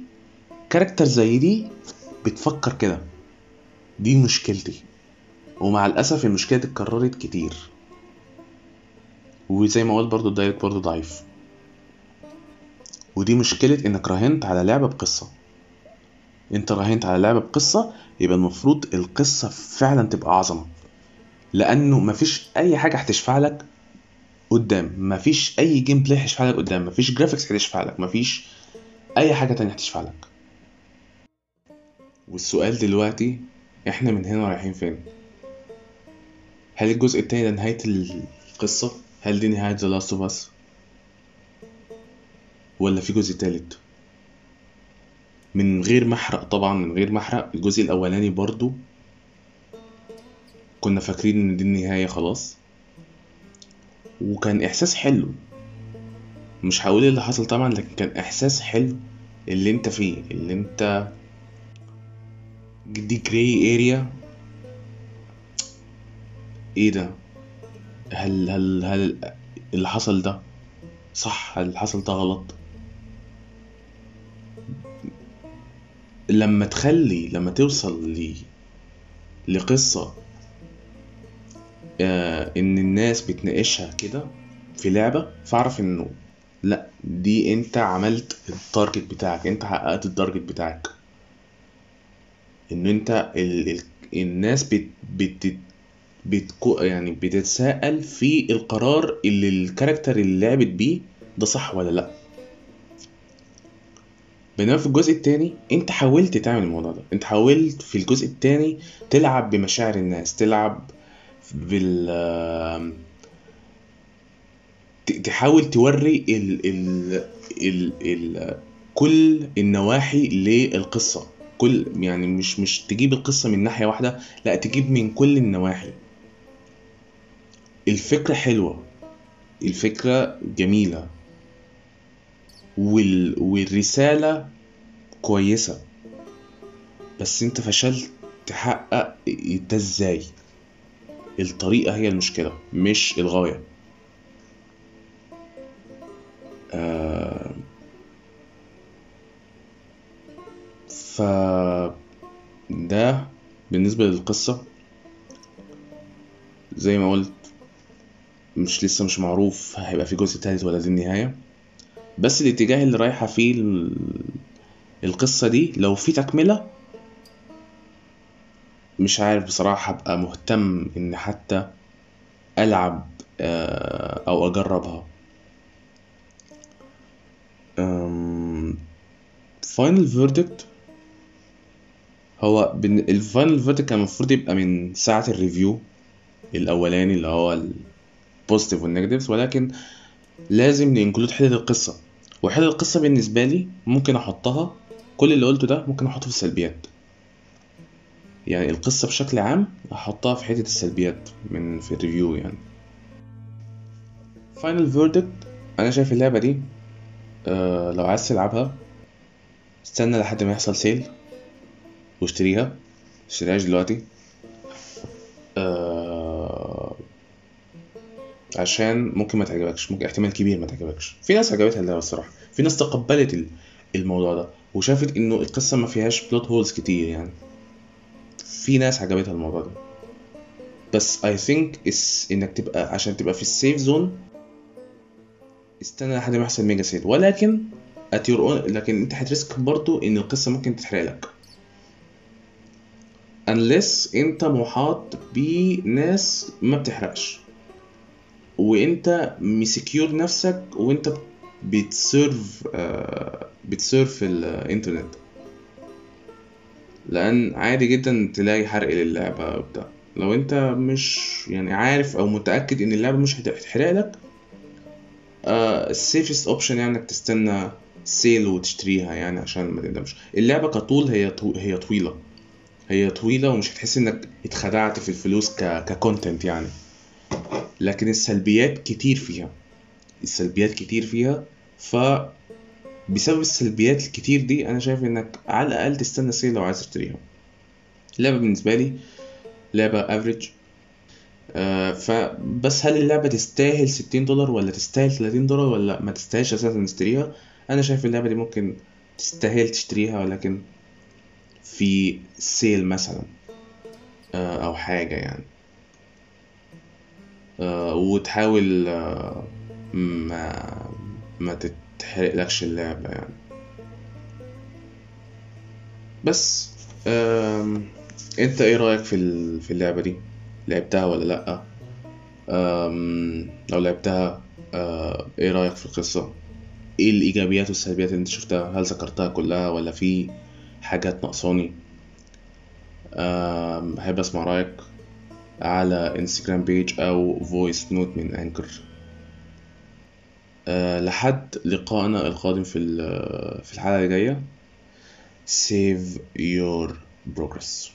character زي دي بتفكر كده. دي مشكلتي. ومع الأسف المشكلة دي اتكررت كتير. وزي ما قلت برضو ال direct برضو ضعيف. ودي مشكلة إنك راهنت على لعبة بقصة. أنت راهنت على لعبة بقصة يبقى المفروض القصة فعلا تبقى عظمة لأنه مفيش أي حاجة هتشفع لك قدام. مفيش أي gameplay هيشفع لك قدام. مفيش graphics هتشفع لك. مفيش أي حاجة تانية هتشفع لك. والسؤال دلوقتي إحنا من هنا رايحين فين؟ هل الجزء التاني ده نهاية القصة؟ هل دي نهاية The Last of Us ولا في جزء تالت؟ من غير ما احرق طبعا من غير ما احرق الجزء الأولاني برضو كنا فاكرين إن دي النهاية خلاص. وكان إحساس حلو. مش هقول إيه اللي حصل طبعا لكن كان إحساس حلو اللي أنت فيه اللي أنت دي جراي اريا إيه ده؟ هل هل هل اللي حصل ده صح؟ هل اللي حصل ده غلط؟ لما تخلي لما توصل ل لقصة آه إن الناس بتناقشها كده في لعبة فاعرف إنه لأ دي أنت عملت ال target بتاعك أنت حققت ال target بتاعك. إن أنت ال ال الناس بت بت بتكو يعني بتتساءل في القرار اللي الكاركتر اللي لعبت بيه ده صح ولا لأ. بينما في الجزء التاني أنت حاولت تعمل الموضوع ده. أنت حاولت في الجزء التاني تلعب بمشاعر الناس تلعب بال تحاول توري ال ال ال ال كل النواحي للقصة. كل يعني مش مش تجيب القصة من ناحية واحدة لا تجيب من كل النواحي. الفكرة حلوة الفكرة جميلة وال... والرسالة كويسة بس انت فشلت تحقق ده إزاي؟ الطريقة هي المشكلة مش الغاية. آه ف ده بالنسبة للقصة. زي ما قلت مش لسه مش معروف هيبقى في جزء تالت ولا دي النهاية. بس الاتجاه اللي رايحة فيه ال- القصة دي لو في تكملة مش عارف بصراحة هبقى مهتم إن حتى ألعب آه، أو أجربها. final verdict هو ال final verdict كان المفروض يبقى من ساعة ال review الأولاني اللي هو ال positive وال negatives ولكن لازم ن include حتة القصة. وحتة القصة بالنسبة لي ممكن أحطها كل اللي قلته ده ممكن أحطه في السلبيات. يعني القصة بشكل عام أحطها في حتة السلبيات من في ال review يعني. final verdict أنا شايف اللعبة دي آه لو عايز تلعبها استنى لحد ما يحصل sale واشتريها. متشتريهاش دلوقتي. آه عشان ممكن ما تعجبكش ممكن احتمال كبير ما تعجبكش. في ناس عجبتها اللعبة الصراحة. في ناس تقبلت ال- الموضوع ده وشافت إنه القصة ما فيهاش plot holes كتير يعني. في ناس عجبتها الموضوع ده. بس think is إنك تبقى عشان تبقى في ال safe zone استنى لحد ما يحصل mega sale ولكن at your own لكن أنت هت risk برضو إن القصة ممكن تتحرق لك. unless انت محاط بناس ما بتحرقش. وانت م secure نفسك وانت بت surf آه، بت surf الانترنت. لأن عادي جدا تلاقي حرق للعبة وبتاع. لو انت مش يعني عارف أو متأكد إن اللعبة مش هتحرق لك ال safest option يعني إنك تستنى sale وتشتريها يعني عشان ما تندمش. اللعبة كطول هي. هي طويلة. هي طويلة ومش هتحس إنك اتخدعت في الفلوس ك... ك content يعني. لكن السلبيات كتير فيها. السلبيات كتير فيها. ف بسبب السلبيات الكتير دي أنا شايف إنك على الأقل تستنى sale لو عايز تشتريها. اللعبة بالنسبة لي لعبة average آه فبس هل اللعبة تستاهل 60 دولار ولا تستاهل 30 دولار ولا ما تستاهلش أساسا تشتريها؟ أنا شايف اللعبة دي ممكن تستاهل تشتريها ولكن في sale مثلا آه أو حاجة يعني. آه وتحاول آه ما ما تتحرقلكش اللعبة يعني. بس أنت إيه رأيك في في اللعبة دي؟ لعبتها ولا آم، لو لعبتها إيه رأيك في القصة؟ إيه الإيجابيات والسلبيات اللي أنت شفتها؟ هل ذكرتها كلها ولا في حاجات ناقصاني بحب اسمع رأيك على انستجرام page أو voice note من Anchor أه لحد لقائنا القادم في في الحلقة الجاية. Save your progress.